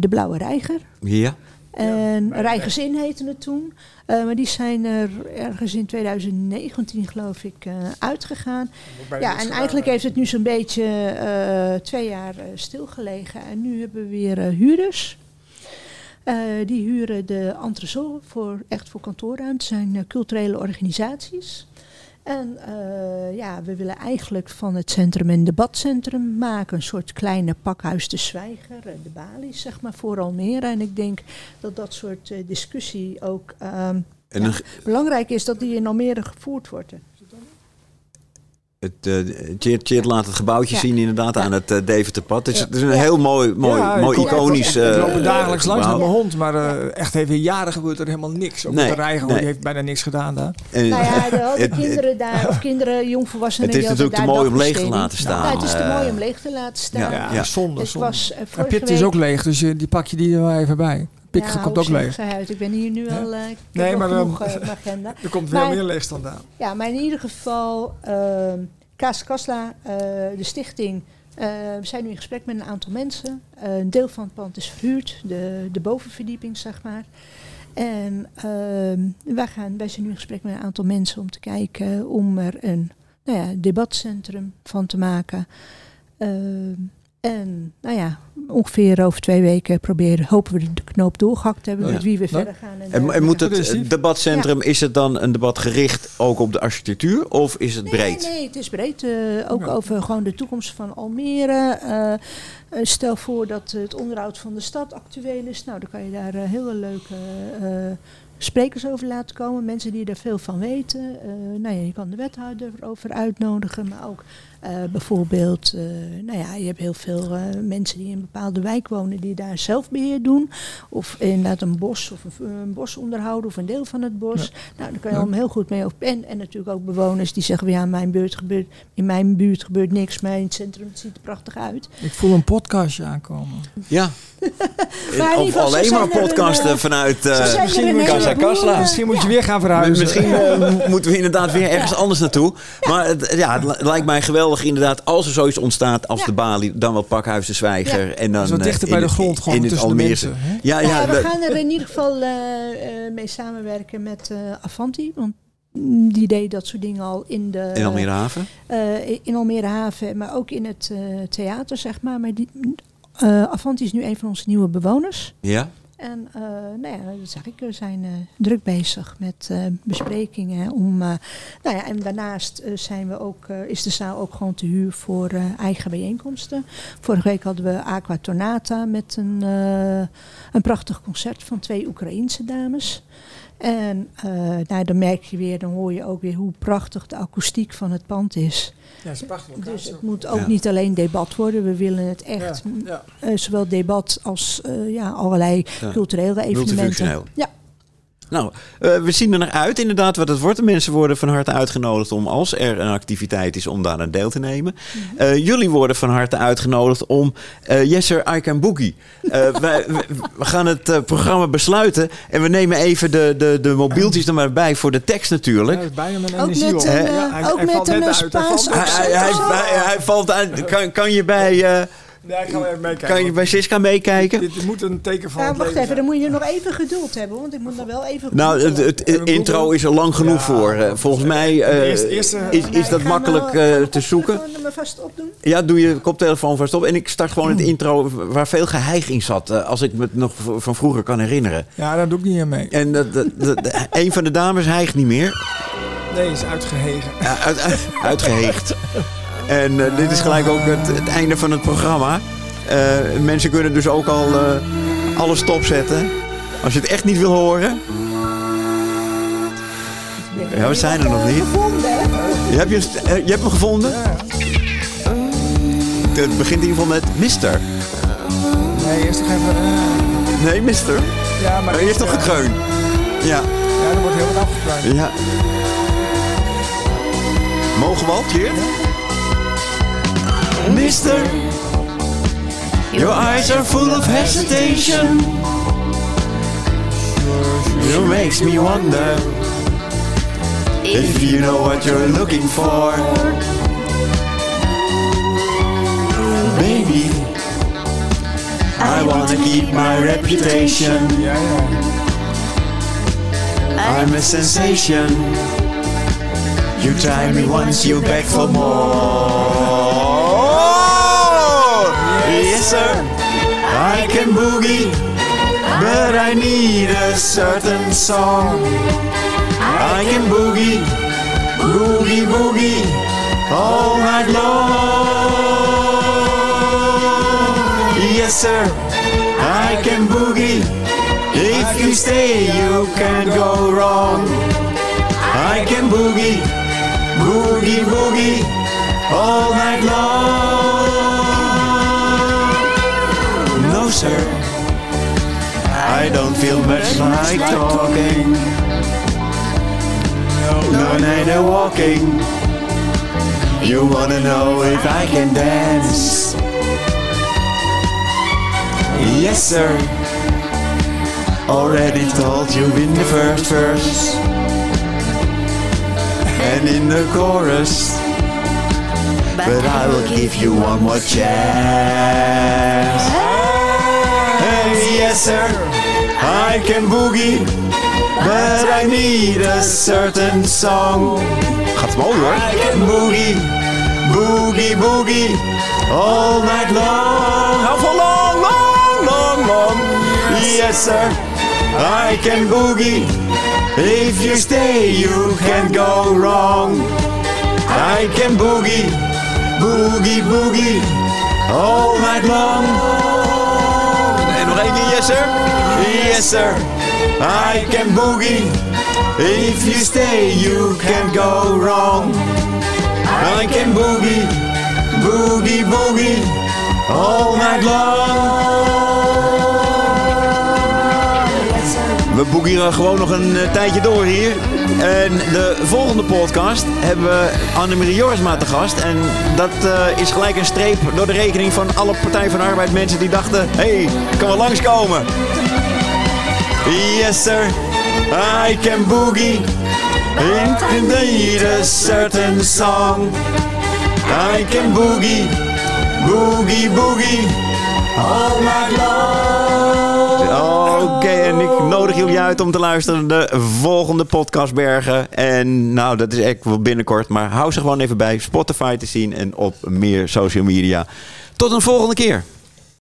de Blauwe Reiger. ja. En Rijgersin heette het toen. Eh, maar die zijn er ergens in 2019 geloof ik eh, uitgegaan. Ja, en eigenlijk heeft het nu zo'n beetje eh, twee jaar stilgelegen. En nu hebben we weer huurders. Die huren de entresol voor, echt voor kantoorruimte. zijn culturele organisaties. En eh, ja, we willen eigenlijk van het centrum een debatcentrum maken. Een soort kleine pakhuis de Zwijger, de Balies, zeg maar, voor Almere. En ik denk dat dat soort eh, discussie ook ehm, En Ja. een, belangrijk is dat die in Almere gevoerd wordt. Het, uh, Tjeerd, Tjeerd laat het gebouwtje Ja. zien inderdaad Ja. aan het uh, Deventerpad. Het is, Ja. het is een Ja. heel mooi, mooi, Ja, mooi iconisch Ik loop eh, er dagelijks langs met mijn hond, maar eh, echt even jaren gebeurt er helemaal niks. Nee, met de nee. die heeft bijna niks gedaan daar. En- Nou ja, de, kinderen daar, of kinderen, jongvolwassenen. Het is natuurlijk te mooi om leeg te laten staan. Nou, het is te eh. mooi om leeg te laten staan. Ja, Ja, ja. zonde, Het zonde. was eh, En vorige Pit is ook leeg, dus je, die pak je die er wel even bij. Pik Ja, komt ook ik leeg. uit. Ik ben hier nu al. eh, ik Nee, maar, genoeg ehm, eh, agenda. Er komt Maar- meer leegstand aan. Ja, maar in ieder geval, ehm Kaas Kasla, eh, de stichting. eh, we zijn nu in gesprek met een aantal mensen. Eh, een deel van het pand is verhuurd, de, de bovenverdieping, zeg maar. En ehm, wij, gaan, wij zijn nu in gesprek met een aantal mensen om te kijken om er een nou ja, debatcentrum van te maken. Ehm, en nou ja, ongeveer over twee weken proberen, hopen we de knoop doorgehakt te hebben Ja. met wie we Ja. verder gaan. En, En, en dergelijke. moet het debatcentrum, is het dan een debat gericht ook op de architectuur of is het Nee, breed? Nee, nee, het is breed. eh, ook Ja. over gewoon de toekomst van Almere. Eh, eh, stel voor dat het onderhoud van de stad actueel is. Nou, dan kan je daar hele leuke eh, sprekers over laten komen. Mensen die er veel van weten. Eh, nou ja, je kan de wethouder over uitnodigen. Maar ook bijvoorbeeld, eh, nou ja, je hebt heel veel eh, mensen die in een bepaalde wijk wonen. Die daar zelfbeheer doen. Of inderdaad een bos of een, een bos onderhouden. Of een deel van het bos. Nou, daar kan je Ja. allemaal heel goed mee op. En, en natuurlijk ook bewoners die zeggen, ja, in mijn buurt gebeurt, in mijn buurt gebeurt niks, maar in het centrum het ziet er prachtig uit. Ik voel een podcastje aankomen. Ja. Maar of alleen maar een, podcasten eh, vanuit eh, misschien Casa Casla. eh, Misschien moet je ja. weer gaan verhuizen. Misschien eh, moeten we inderdaad weer ergens anders naartoe. Maar het, ja, het li- lijkt mij geweldig inderdaad als er zoiets ontstaat als Ja. de Bali, dan wel Pakhuis de Zwijger. En dan Zo eh, dichter in bij de het- grond, gewoon in het tussen de Almeerse. mensen. hè? Ja, Ja, ja, we gaan er in ieder geval eh, eh, mee samenwerken met eh, Avanti. Want mm, die deed dat soort dingen al in de in Almere Haven. eh, in Almere Haven, maar ook in het eh, theater, zeg maar. Maar die, eh, Avanti is nu een van onze nieuwe bewoners. Ja. En eh, nou ja, dat zeg ik, we zijn eh, druk bezig met eh, besprekingen. Om, nou ja, en daarnaast zijn we ook, is de zaal ook gewoon te huur voor eigen bijeenkomsten. Vorige week hadden we Aqua Tornata met een, een prachtig concert van twee Oekraïense dames. En eh, nou, dan merk je weer, dan hoor je ook weer hoe prachtig de akoestiek van het pand is. Ja, het is prachtig. Dus het moet ook Ja. niet alleen debat worden. We willen het echt, Ja. eh, zowel debat als eh, ja, allerlei Ja. culturele evenementen. Ja. Nou, eh, we zien er naar uit inderdaad wat het wordt. De mensen worden van harte uitgenodigd om, als er een activiteit is, om daar aan deel te nemen. Mhm. Eh, jullie worden van harte uitgenodigd om uh, Yes Sir, I Can Boogie. Eh, wij, we, we gaan het eh, programma besluiten en we nemen even de, de, de mobieltjes er maar bij voor de tekst natuurlijk. Ja, Ook energie met op. een, Hè? Ja, hij- ook hij met valt een net uit, hij net Hij, hij, valt uit. Kan, kan je bij, eh, Nee, ik ga wel even meekijken. kan je bij Siska meekijken? Dit, dit moet een teken van Ja, het wacht leven even, dan moet je nog even geduld hebben, want ik moet er wel even. Nou, het, intro is er lang genoeg Ja, voor. Eh, volgens mij eh, eerste- is, is ik dat makkelijk eh, te zoeken. me vast opdoen. Ja, doe je koptelefoon vast op. En ik start gewoon het intro waar veel geheig in zat. eh, als ik me het nog van vroeger kan herinneren. Ja, daar doe ik niet aan mee. En een van de dames hijgt niet meer. Nee, is uitgehegen. Ja, uit, uit- uitgeheegd. En eh, dit is gelijk ook het, het einde van het programma. Eh, mensen kunnen dus ook al eh, alles stopzetten. Als je het echt niet wil horen. Ja, we zijn er nog niet. Je hebt, je, je hebt hem gevonden? Het begint in ieder geval met Mister. Nee, eerst nog even... Nee, Mister. ja, maar heeft toch eh, gekreun? Ja. Ja, er wordt heel wat afgekruid. ja. Mogen we al, Tjeerd? Mister, your eyes are full of hesitation. You makes me wonder if you know what you're looking for. Baby, I wanna keep my reputation. I'm a sensation. You try me once, you beg for more. Sir. I can boogie, but I need a certain song. I can boogie, boogie, boogie all night long. Yes, sir. I can boogie. If you stay, you can't go wrong. I can boogie, boogie, boogie all night long. Feel much like talking. No, neither walking. You wanna know if I can dance? Yes, sir. already told you in the first verse and in the chorus. But I will give you one more chance. Hey, yes, sir, I can boogie, but I need a certain song. Gaat mooi hoor. I can boogie, boogie, boogie, all night long. Nou, voor long, long, long, long. Yes, sir, I can boogie. If you stay, you can't go wrong. I can boogie, boogie, boogie, all night long. En nog één yes sir? Yes sir, I can boogie. If you stay, you can't go wrong. I can boogie, boogie, boogie, all night long. We boekieren gewoon nog een eh, tijdje door hier. En de volgende podcast hebben we Annemarie Jorisma te gast. En dat eh, is gelijk een streep door de rekening van alle Partij van Arbeid mensen die dachten... Hé, hey, kan wel langskomen. Yes sir, I can boogie. Indeed a certain song. I can boogie, boogie, boogie. All night long. En ik nodig jullie uit om te luisteren naar de volgende podcast Bergen. En nou, dat is echt wel binnenkort. Maar hou ze gewoon even bij. Spotify te zien en op meer social media. Tot een volgende keer.